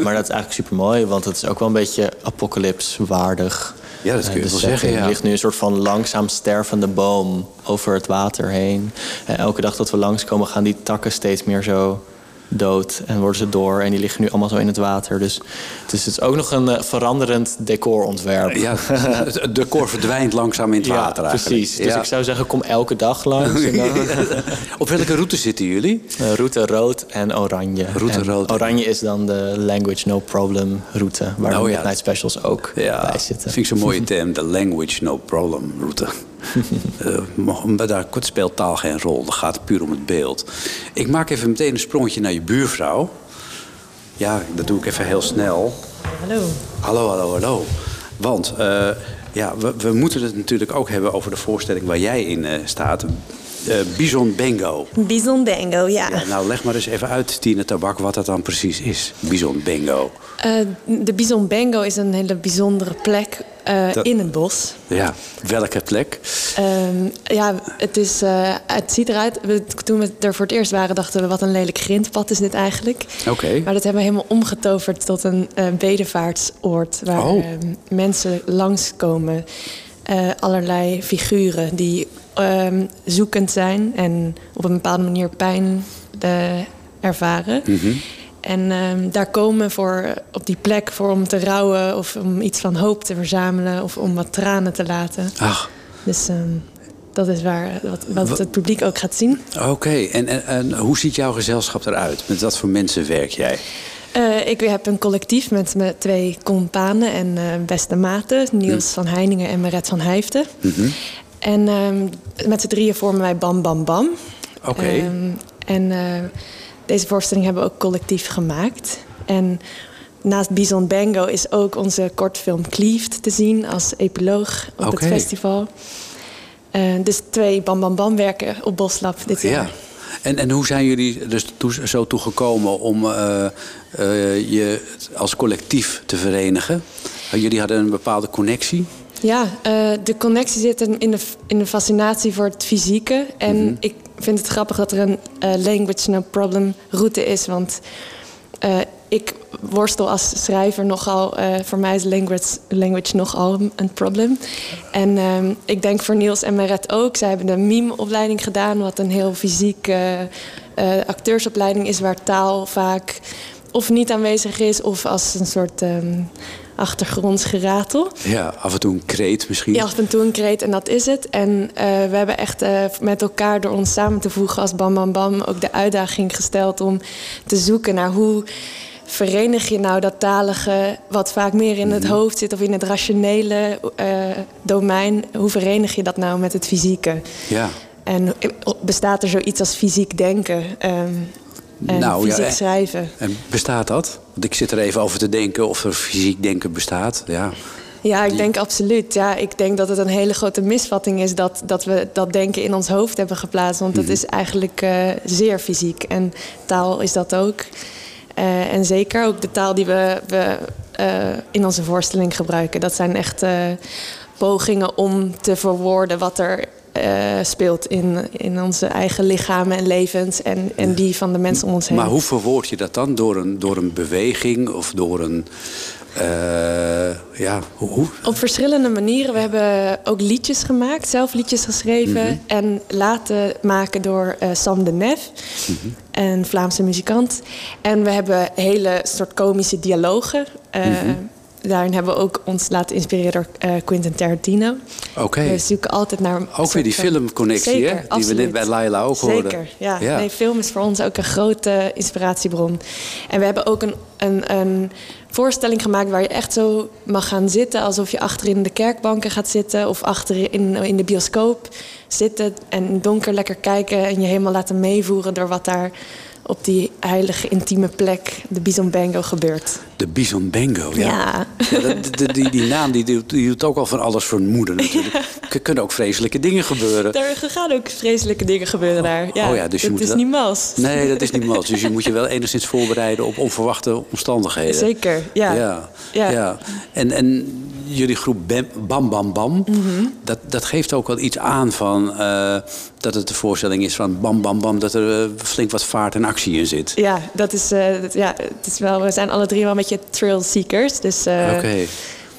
maar dat is eigenlijk super mooi, want het is ook wel een beetje apocalypse-waardig. Ja, dat kun je Eh, wel zeggen, ja. Er ligt nu een soort van langzaam stervende boom over het water heen. En elke dag dat we langskomen gaan die takken steeds meer zo dood en worden ze door. En die liggen nu allemaal zo in het water. Dus, dus het is ook nog een eh, veranderend decorontwerp. Ja, het decor verdwijnt langzaam in het Ja, water eigenlijk. precies. Dus Ja. ik zou zeggen, kom elke dag langs. En dan, *laughs* Op welke route zitten jullie? Eh, route rood en oranje. Route En rood. Oranje is dan de language no problem route. Waar Oh de ja. midnight specials ook Ja, bij zitten. vind ik zo'n mooie term. De language no problem route. *laughs* Maar daar speelt taal geen rol. Het gaat puur om het beeld. Ik maak even meteen een sprongetje naar je buurvrouw. Ja, dat doe ik even heel snel. Hallo. Hallo, hallo, hallo. Want eh, ja, we, we moeten het natuurlijk ook hebben over de voorstelling waar jij in eh, staat. Bison Bingo. Bison Bango, ja. Ja, nou, leg maar eens even uit, Tine Tabak, wat dat dan precies is. Bison Bingo. Eh, de Bison Bango is een hele bijzondere plek eh, Dat- in het bos. Ja, welke plek? Ehm, ja, het, is, eh, het ziet eruit. we- Toen we er voor het eerst waren, dachten we: wat een lelijk grindpad is dit eigenlijk. Oké. Maar dat hebben we helemaal omgetoverd tot een eh, bedevaartsoord. Waar Oh. ehm, mensen langskomen. allerlei figuren die ehm, zoekend zijn en op een bepaalde manier pijn ervaren. Mhm. En ehm, daar komen voor, op die plek voor om te rouwen of om iets van hoop te verzamelen of om wat tranen te laten. Ach, Dus ehm, dat is waar, wat, wat Wat- het publiek ook gaat zien. oké. En, en, en hoe ziet jouw gezelschap eruit? Met wat voor mensen werk jij? Eh, ik heb een collectief met mijn twee companen en eh, beste maten. Niels van Heiningen en Meret van Hijften. En ehm, met z'n drieën vormen wij Bam Bam Bam. Oké. En eh, deze voorstelling hebben we ook collectief gemaakt. En naast Bison Bango is ook onze kortfilm Cleaved te zien als epiloog op het festival. Eh, dus twee Bam Bam Bam werken op Boslab dit jaar. Ja. En, en hoe zijn jullie dus toe, zo toegekomen om eh, eh, je als collectief te verenigen? Jullie hadden een bepaalde connectie. Ja, de connectie zit in de, in de fascinatie voor het fysieke. En ik vind het grappig dat er een eh, language no problem route is. Want eh, ik worstel als schrijver nogal. eh, voor mij is language, language nogal een probleem. En ehm, ik denk voor Niels en Meret ook. Zij hebben de meme-opleiding gedaan, wat een heel fysiek eh, eh, acteursopleiding is, waar taal vaak of niet aanwezig is, of als een soort ehm achtergronds geratel. Ja, af en toe een kreet misschien. Ja, af en toe een kreet en dat is het. En eh, we hebben echt eh, met elkaar door ons samen te voegen als Bam Bam Bam ook de uitdaging gesteld om te zoeken naar hoe verenig je nou dat talige wat vaak meer in het hoofd zit of in het rationele eh, domein. Hoe verenig je dat nou met het fysieke? Ja. En bestaat er zoiets als fysiek denken ehm, en Nou, fysiek eh, schrijven? En bestaat dat? Want ik zit er even over te denken of er fysiek denken bestaat. Ja. Ja, ik denk absoluut. Ja, ik denk dat het een hele grote misvatting is dat, dat we dat denken in ons hoofd hebben geplaatst. Want dat is eigenlijk eh, zeer fysiek. En taal is dat ook. Eh, en zeker ook de taal die we, we in onze voorstelling gebruiken. Dat zijn echt pogingen om te verwoorden wat er eh, speelt in, in onze eigen lichamen en levens. En, en die van de mensen om ons heen. Maar hoe verwoord je dat dan? Door een, door een beweging of door een. eh, ja, hoe? hoe? Op verschillende manieren. We hebben ook liedjes gemaakt, zelf liedjes geschreven en laten maken door eh, Sam de Nef, een Vlaamse muzikant. En we hebben hele soort komische dialogen. Eh, Daarin hebben we ook ons laten inspireren door eh, Quentin Tarantino. Oké. We zoeken altijd naar... Ook weer die filmconnectie, Zeker, hè? Die we net bij Laila ook hoorden. Zeker, ja. Ja. Nee, film is voor ons ook een grote inspiratiebron. En we hebben ook een, een, een voorstelling gemaakt waar je echt zo mag gaan zitten... alsof je achterin de kerkbanken gaat zitten... of achterin in, in de bioscoop zitten en donker lekker kijken... en je helemaal laten meevoeren door wat daar op die heilige intieme plek, de Bizonbango, gebeurt. De Bison Bango, ja. Ja. Ja, dat- die, die, die naam die doet, die doet ook al van alles vermoeden natuurlijk. *laughs* Er kunnen ook vreselijke dingen gebeuren. Daar gaan ook vreselijke dingen gebeuren daar. Ja, oh ja, dus je het moet is wel- niet mals. Nee, dat is niet mals. Dus je moet je wel enigszins voorbereiden op onverwachte omstandigheden. Zeker, ja. Ja, Ja. ja. En, en jullie groep Bam Bam Bam, Mhm. dat, dat geeft ook wel iets aan van eh, dat het de voorstelling is van Bam Bam Bam, dat er eh, flink wat vaart en actie in zit. Ja, dat is, eh, dat- ja, het is wel, we zijn alle drie wel een beetje thrill seekers. Dus Oké.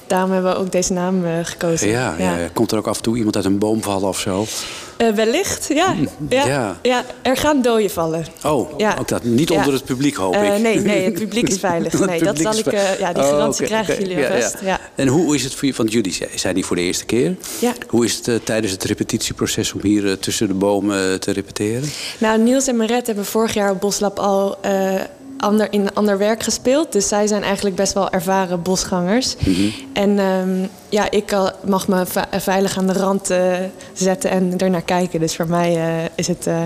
Daarom hebben we ook deze naam eh, gekozen. Ja, ja. komt er ook af en toe iemand uit een boom vallen of zo? Eh, wellicht, ja. Ja, ja. ja. er gaan doden vallen. Oh, Ja. ook dat. Niet onder het publiek, hoop Eh, ik. nee, nee, het *laughs* publiek is veilig. Nee, dat zal ik, ja, die Oh, garantie krijgen jullie alvast. ja. En hoe is het voor je, want jullie zijn hier voor de eerste keer. Ja. Hoe is het tijdens het repetitieproces om hier tussen de bomen te repeteren? Nou, Niels en Maret hebben vorig jaar op Boslab al ander, in ander werk gespeeld. Dus zij zijn eigenlijk best wel ervaren bosgangers. En ehm, ja, ik al- mag me ve- veilig aan de rand eh, zetten en er naar kijken. Dus voor mij eh, is het... eh,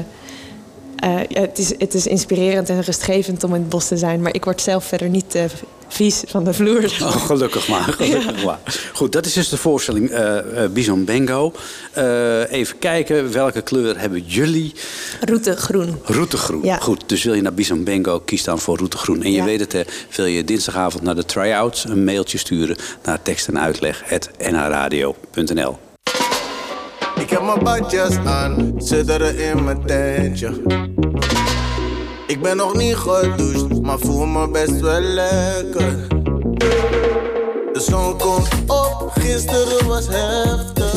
eh, ja, het, is, het is inspirerend en rustgevend om in het bos te zijn. Maar ik word zelf verder niet eh, vies van de vloer. *laughs* Oh, gelukkig maar. Gelukkig maar. Goed, dat is dus de voorstelling eh eh, Bison Bingo. Eh, even kijken, welke kleur hebben jullie? Route groen. Roetegroen. Ja. Goed, dus wil je naar Bison Bingo, kies dan voor roetegroen. En je Ja. weet het, hè, wil je dinsdagavond naar de try-outs een mailtje sturen naar tekst en uitleg nhradio.nl. Ik heb mijn badjas aan, zitteren in mijn tentje. Ik ben nog niet gedoucht, maar voel me best wel lekker. De zon komt op, gisteren was heftig.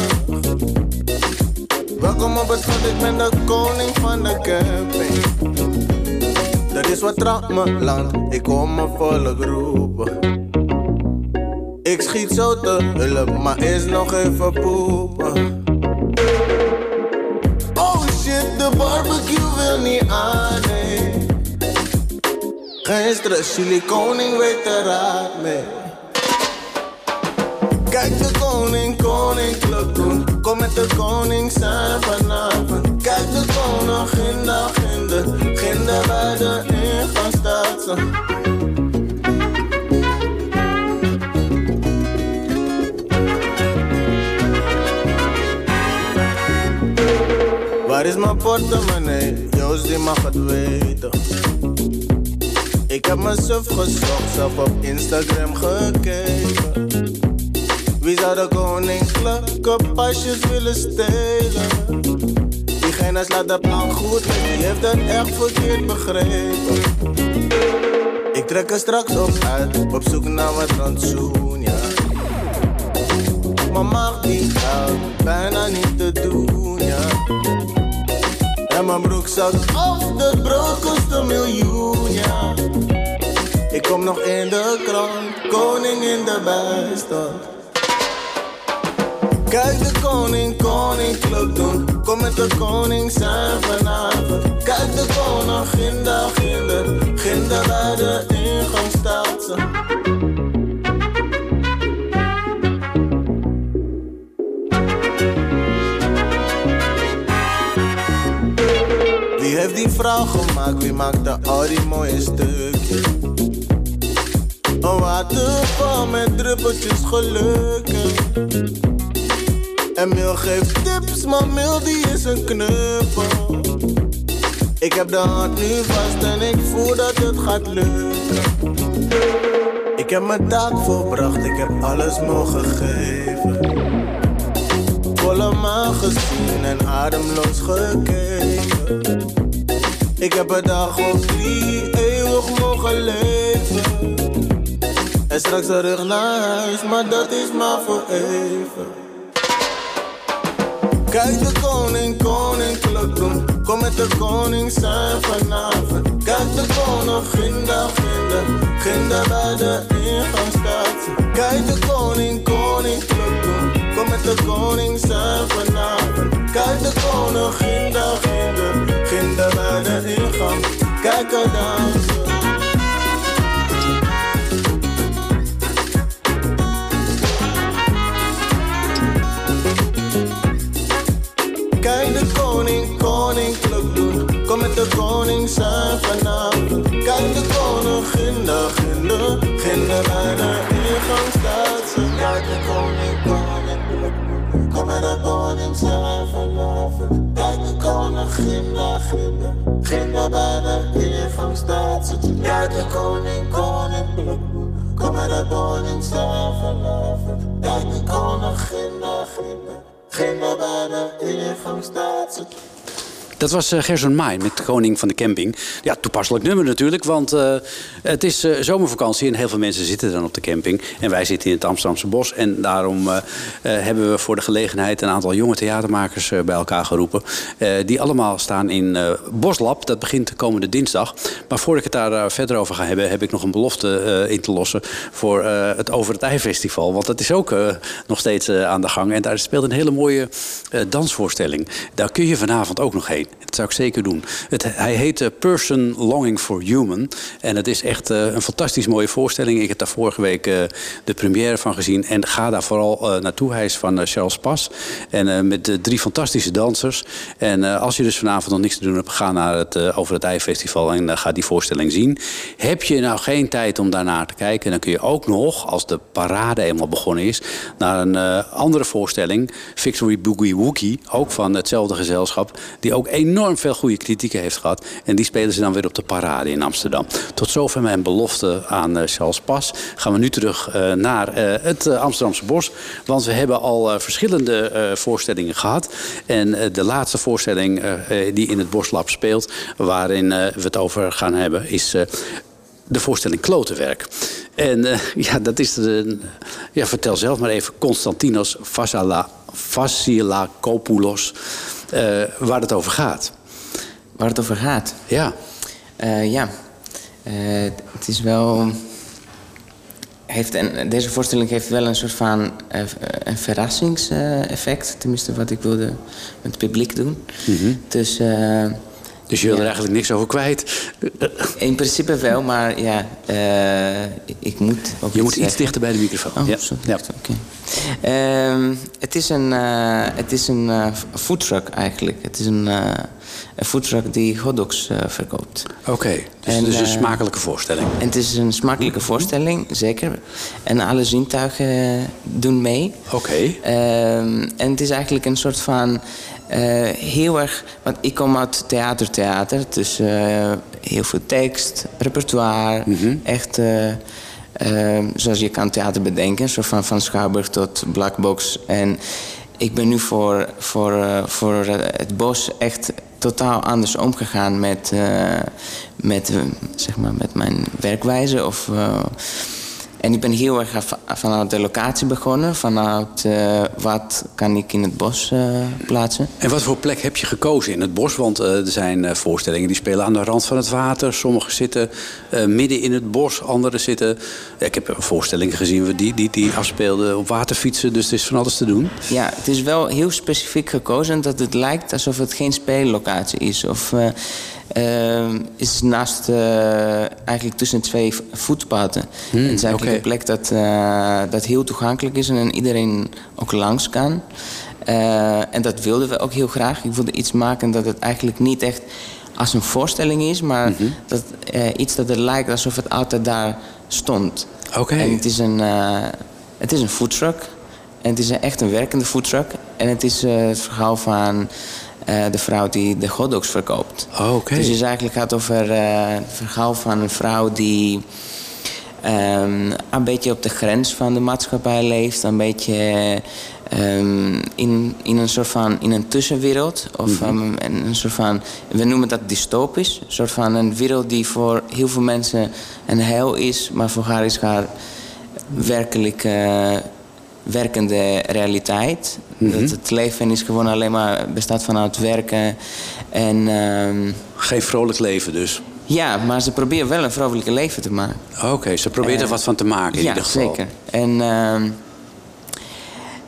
Welkom op het schot, ik ben de koning van de camping. Dat is wat trapt me land, ik kom me volk roepen. Ik schiet zo te hulp, maar is nog even poepen. Oh shit, de barbecue wil niet aan. Geen stress, jullie koning weet raad mee. Kijk de koning, koninklijk doen. Kom met de koning zijn vanavond. Kijk de koningin, dag in de, ginder bij de ingang staat ze. Waar is mijn portemonnee? Joost die mag het weten. Ik heb suf gezocht, zelf op Instagram gekeken. Wie zou de koninklijke pasjes willen stelen? Diegene slaat de plan goed, maar die heeft het echt verkeerd begrepen. Ik trek er straks op uit, op zoek naar wat rantsoen, ja. Maar mag niet uit, bijna niet te doen, ja. En mijn broek zat af, de brood kost een miljoen, ja. Kom nog in de krant, koning in de bijstand. Kijk de koning, koninklijk doen. Kom met de koning zijn vanavond. Kijk de koningin, daar ginder. Ginder bij de ingang. Wie heeft die vrouw gemaakt? Wie maakte al die mooie stukjes? Een waterval met druppeltjes gelukken. En Mil geeft tips, maar Mil die is een knuppel. Ik heb de hand nu vast en ik voel dat het gaat lukken. Ik heb mijn taak volbracht, ik heb alles mogen geven. Volle maan gezien en ademloos gekeken. Ik heb een dag of drie eeuwig mogen leven. Straks terug naar huis, maar dat is maar voor even. Kijk de koning, koninklijk doen. Kom met de koning zijn vanavond. Kijk de koningin, daar ginder. Ginder bij de ingang staat. Kijk de koning, koninklijk doen. Kom met de koning zijn vanavond. Kijk de koningin, daar ginder. Ginder bij de ingang. Kijk er dansen. Ginda, ginda. Ginda bijna hier van staat zit. Ja, de koning, koning. Kom maar de boning staan vanavond. Ja, de koning, ginda, ginda. Ginda bijna Dat was eh, Gerson Maai met Koning van de Camping. Ja, toepasselijk nummer natuurlijk, want eh, het is eh, zomervakantie en heel veel mensen zitten dan op de camping. En wij zitten in het Amsterdamse bos. En daarom hebben we voor de gelegenheid een aantal jonge theatermakers bij elkaar geroepen. die allemaal staan in Boslab. Dat begint komende dinsdag. Maar voordat ik het daar verder over ga hebben, heb ik nog een belofte in te lossen voor het Over het Ei Festival. Want dat is ook nog steeds aan de gang. En daar speelt een hele mooie dansvoorstelling. Daar kun je vanavond ook nog heen. Dat zou ik zeker doen. Het, hij heet eh, Person Longing for Human. En het is echt eh, een fantastisch mooie voorstelling. Ik heb daar vorige week eh, de première van gezien. En ga daar vooral naartoe. Hij is van Charles Pas. En met drie fantastische dansers. En als je dus vanavond nog niks te doen hebt, ga naar het Over het Ei Festival en ga die voorstelling zien. Heb je nou geen tijd om daarnaar te kijken, dan kun je ook nog, als de parade eenmaal begonnen is, naar een andere voorstelling, Victory Boogie Woogie, ook van hetzelfde gezelschap, die ook enorm veel goede kritieken heeft gehad. En die spelen ze dan weer op de parade in Amsterdam. Tot zover mijn belofte aan eh, Charles Pas. Gaan we nu terug eh, naar eh, het Amsterdamse bos. Want we hebben al verschillende voorstellingen gehad. En de laatste voorstelling die in het Boslab speelt, waarin we het over gaan hebben, is. de voorstelling Klotenwerk. En *laughs* ja, dat is de. Ja, vertel zelf maar even. Constantinos Vassala. Eh, waar het over gaat. Waar het over gaat? Ja. Eh, ja. Eh, het is wel... Heeft een, deze voorstelling heeft wel een soort van een verrassingseffect. Tenminste, wat ik wilde met het publiek doen. Eh, Dus je wil er eigenlijk niks over kwijt? In principe wel, maar ja, eh, ik moet ook Je moet iets dichter bij de microfoon. Oh, ja. sorry. Ja. Oké. Ehm, het is een, eh, het is een eh, foodtruck eigenlijk. Het is een, een foodtruck die hotdogs verkoopt. Oké, dus En, het is een smakelijke voorstelling. En het is een smakelijke voorstelling, zeker. En alle zintuigen doen mee. Oké. Ehm, en het is eigenlijk een soort van heel erg. Want ik kom uit theater, theater. Dus eh, heel veel tekst, repertoire. Echt. eh, eh, zoals je kan theater bedenken, zo van, van Schouwburg tot Blackbox. En ik ben nu voor, voor, eh, voor eh, het bos echt totaal anders omgegaan met, eh, met, eh, zeg maar met mijn werkwijze. Of, eh, en ik ben heel erg vanuit de locatie begonnen. Vanuit eh, wat kan ik in het bos eh, plaatsen. En wat voor plek heb je gekozen in het bos? Want eh, er zijn voorstellingen die spelen aan de rand van het water. Sommige zitten midden in het bos. Andere zitten... Ja, ik heb een voorstelling gezien die, die, die afspeelden op waterfietsen. Dus er is van alles te doen. Ja, het is wel heel specifiek gekozen dat het lijkt alsof het geen speellocatie is. Of eh, eh, is naast, eh, eigenlijk tussen twee voetpaden. Hmm, het is eigenlijk een plek dat, eh, dat heel toegankelijk is en iedereen ook langs kan. Eh, en dat wilden we ook heel graag. Ik wilde iets maken dat het eigenlijk niet echt als een voorstelling is, maar Mhm. dat, iets dat er lijkt alsof het altijd daar stond. Oké. En het is een, het is een foodtruck. En het is een, echt een werkende foodtruck. En het is het verhaal van eh, de vrouw die de hotdogs verkoopt. Oh, Oké. Dus het eigenlijk gaat over eh, het verhaal van een vrouw die ehm, een beetje op de grens van de maatschappij leeft. Een beetje ehm, in, in een soort van in een tussenwereld. Of ehm, een, een soort van, we noemen dat dystopisch. Een soort van een wereld die voor heel veel mensen een hel is. Maar voor haar is haar werkelijk eh, werkende realiteit. Dat het leven is gewoon alleen maar bestaat vanuit werken. En, ehm, Geen vrolijk leven dus. ja, maar ze proberen wel een vrolijke leven te maken. Oké, ze probeert er Eh, wat van te maken in ja, ieder geval. zeker. En ehm,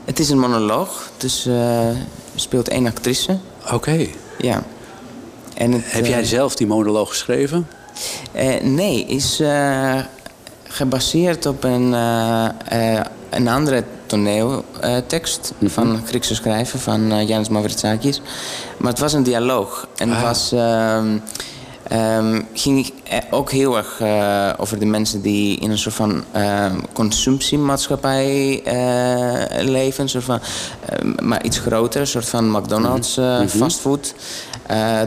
het is een monoloog, dus eh, speelt één actrice. Oké. Ja. En het, Heb jij eh, zelf die monoloog geschreven? nee, is gebaseerd op een, een andere toneeltekst Mhm. van een Griekse schrijver, van eh Janis Mavritsakis. Maar het was een dialoog. En het Ah. was... ehm, ehm, ging eh, ook heel erg eh, over de mensen die in een soort van ehm, consumptiemaatschappij leven. Een soort van, maar iets groter, een soort van McDonald's eh, Mhm. fastfood.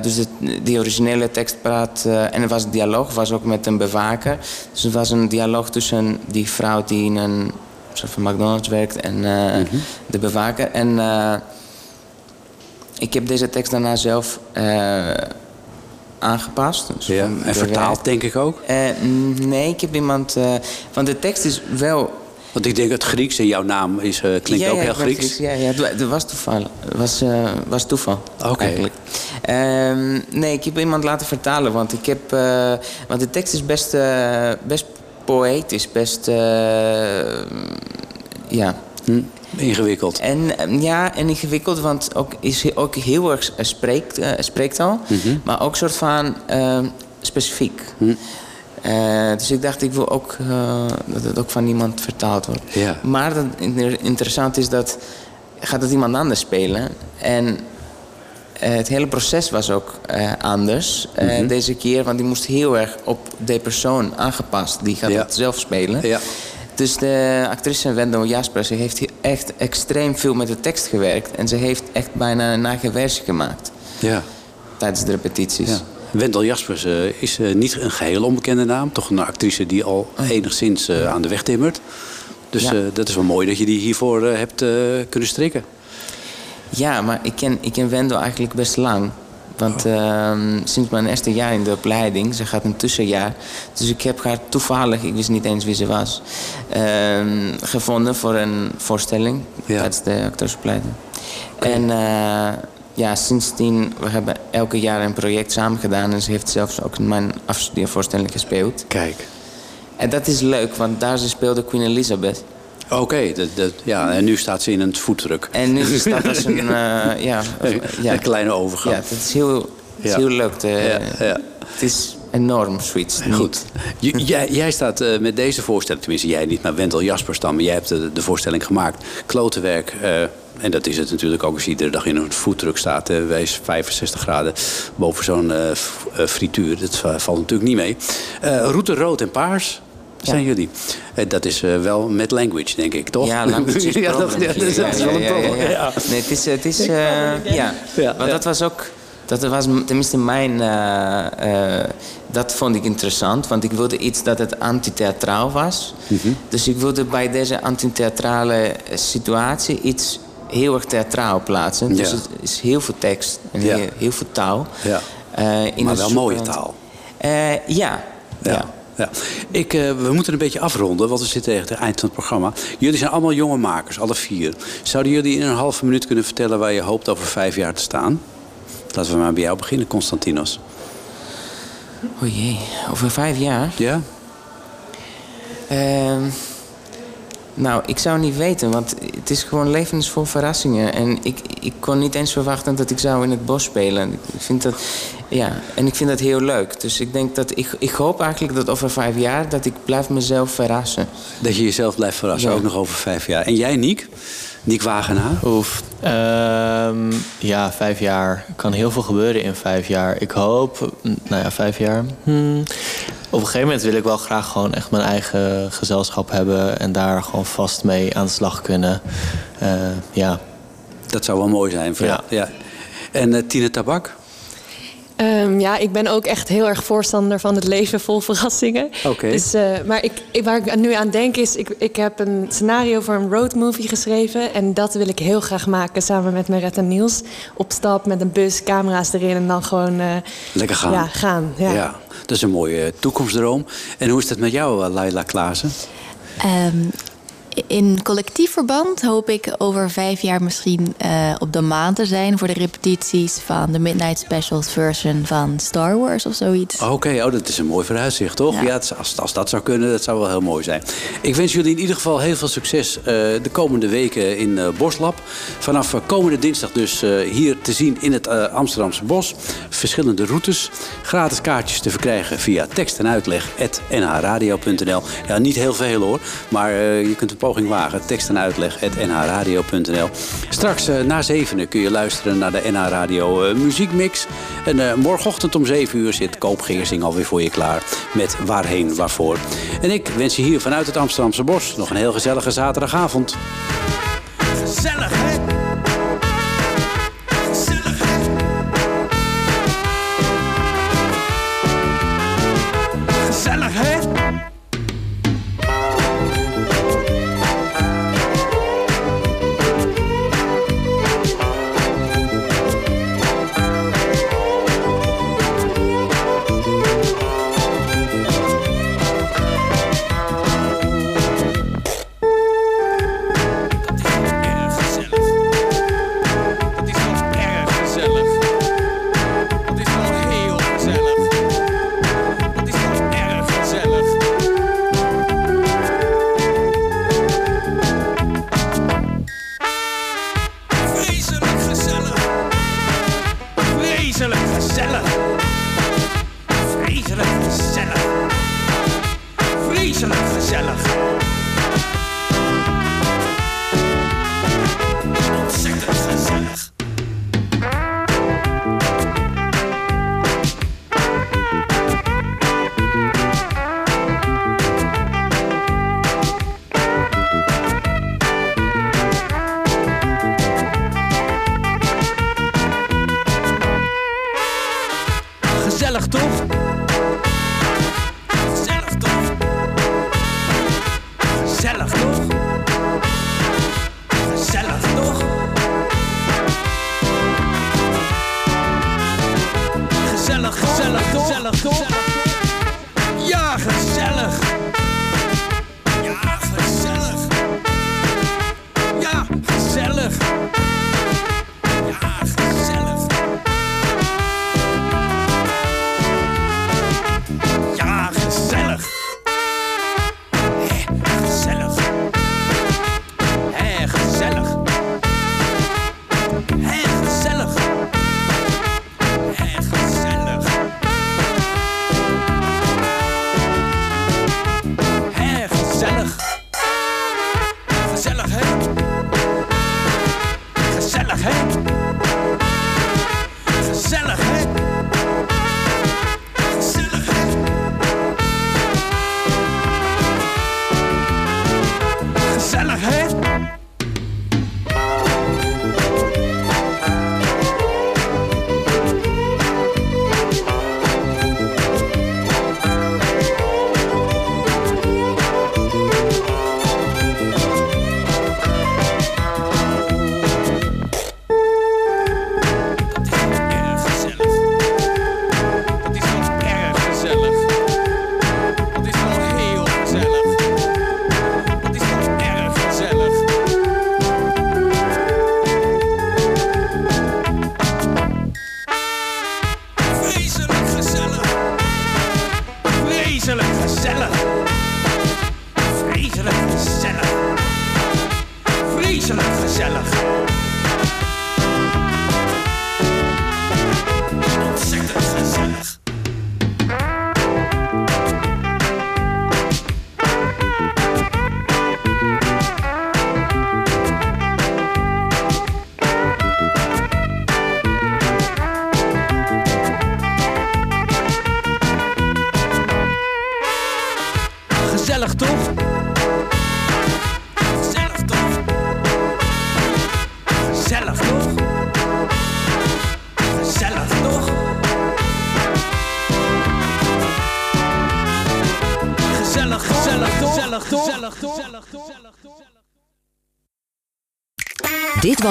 Dus de, die originele tekst praat, en het was een dialoog, was ook met een bewaker. Dus het was een dialoog tussen die vrouw die in een van McDonald's werkt en eh, Mhm. de bewaker. En eh, ik heb deze tekst daarna zelf eh, aangepast. Dus Ja, en vertaald denk ik ook? Nee, ik heb iemand... want de tekst is wel... Want ik denk het Grieks en jouw naam is, klinkt Ja, ook ja, heel Grieks. Ja, ja, het wa- het was toeval. Was, was toeval. Oké. Eigenlijk. Ehm, nee, ik heb iemand laten vertalen, want ik heb... want de tekst is best, best poëtisch, best... eh, ja. Hm, ingewikkeld. En eh, ja, en ingewikkeld, want ook is ook heel erg eh, spreekt, eh, spreektaal, Mhm. maar ook soort van eh, specifiek. Hm. Dus ik dacht, ik wil ook dat het ook van iemand vertaald wordt. Ja. Maar dat inter- interessant is dat gaat het iemand anders spelen. En het hele proces was ook eh, anders eh, Mhm. deze keer, want die moest heel erg op de persoon aangepast. Die gaat Ja. het zelf spelen. Ja. Dus de actrice Wendel Jasper, ze heeft echt extreem veel met de tekst gewerkt. En ze heeft echt bijna een eigen versie gemaakt Ja. tijdens de repetities. Ja. Wendel Jaspers eh, is eh, niet een geheel onbekende naam. Toch een actrice die al enigszins eh, aan de weg timmert. Dus eh, dat is wel mooi dat je die hiervoor eh, hebt eh, kunnen strikken. Ja, maar ik ken, ik ken Wendel eigenlijk best lang. Want ehm, sinds mijn eerste jaar in de opleiding, ze gaat een tussenjaar. Dus ik heb haar toevallig, ik wist niet eens wie ze was, ehm, gevonden voor een voorstelling tijdens de acteursopleiding. En eh, ja, sindsdien, we hebben elke jaar een project samen gedaan. En ze heeft zelfs ook in mijn afstudeervoorstelling gespeeld. Kijk. En dat is leuk, want daar ze speelde Queen Elizabeth. Oké, dat, dat, ja, en nu staat ze in een voetdruk. En nu staat als een, *laughs* eh, ja, ja. een kleine overgang. Ja, het is heel, het is Ja. heel leuk. Ja. Het is enorm zoiets. Goed. Jij, jij staat eh, met deze voorstelling, tenminste jij niet, maar Wendel Jaspers dan. Maar jij hebt de, de voorstelling gemaakt. Klotenwerk. eh, en dat is het natuurlijk ook als je iedere dag in een voetdruk staat. Uh, wees 65 graden boven zo'n frituur. Dat va- valt natuurlijk niet mee. Route rood en paars. Zijn jullie? Eh, dat is eh, wel met language, denk ik, toch? Ja, language is *laughs* ja, dat, problem. ja, dat is Ja, wel een probleem. ja. Ja. Nee, het is... Het is eh, ja. Want dat was ook... Dat was tenminste mijn... dat vond ik interessant. Want ik wilde iets dat het antitheatraal was. Mhm. Dus ik wilde bij deze antitheatrale situatie iets heel erg theatraal plaatsen. Dus het is heel veel tekst en Ja. heel, heel veel taal. Ja. Eh, in Maar een wel mooie taal. Eh, ja. Ja. Ja. Ik, eh, we moeten een beetje afronden, want we zitten tegen het eind van het programma. Jullie zijn allemaal jonge makers, alle vier. Zouden jullie in een halve minuut kunnen vertellen waar je hoopt over vijf jaar te staan? Laten we maar bij jou beginnen, Constantinos. O jee, over vijf jaar? Ja? Ehm, nou, ik zou niet weten, want het is gewoon levensvol verrassingen. En ik, ik kon niet eens verwachten dat ik zou in het bos spelen. Ik vind dat, ja, en ik vind dat heel leuk. Dus ik denk dat, ik, ik hoop eigenlijk dat over vijf jaar, dat ik blijf mezelf verrassen. Dat je jezelf blijft verrassen, Ja. ook nog over vijf jaar. En jij, Niek? Niek Wagenaar? Oef. Ehm, ja, vijf jaar. Er kan heel veel gebeuren in vijf jaar. Ik hoop, mm, nou ja, vijf jaar. Hmm. Op een gegeven moment wil ik wel graag gewoon echt mijn eigen gezelschap hebben. En daar gewoon vast mee aan de slag kunnen. Eh, ja. Dat zou wel mooi zijn. Voor Ja. ja. En eh, Tine Tabak? Ehm, ja, ik ben ook echt heel erg voorstander van het leven vol verrassingen. Oké. Dus, eh, maar ik, ik- waar ik nu aan denk is, ik, ik heb een scenario voor een roadmovie geschreven. En dat wil ik heel graag maken samen met Meret en Niels. Op stap met een bus, camera's erin en dan gewoon... eh, Lekker gaan. Ja, gaan. Ja. dat is een mooie toekomstdroom. En hoe is dat met jou, eh, Laila Klaassen? Ehm, in collectief verband hoop ik over vijf jaar misschien eh, op de maan te zijn voor de repetities van de Midnight Specials version van Star Wars of zoiets. Oké, oh, dat is een mooi vooruitzicht, toch? Ja. Ja. het is- als, als dat zou kunnen, dat zou wel heel mooi zijn. Ik wens jullie in ieder geval heel veel succes eh, de komende weken in eh Boslab. Vanaf komende dinsdag dus hier te zien in het Amsterdamse Bos. Verschillende routes. Gratis kaartjes te verkrijgen via tekst en uitleg@nhradio.nl. Ja, niet heel veel hoor, maar je kunt op poging. Tekst en uitleg nhradio.nl. Straks uh, na zevenen kun je luisteren naar de NH Radio uh, muziekmix. En uh, morgenochtend om 7 uur zit Koop Geersing alweer voor je klaar met Waarheen, Waarvoor. En ik wens je hier vanuit het Amsterdamse Bos nog een heel gezellige zaterdagavond. Gezellig, hè?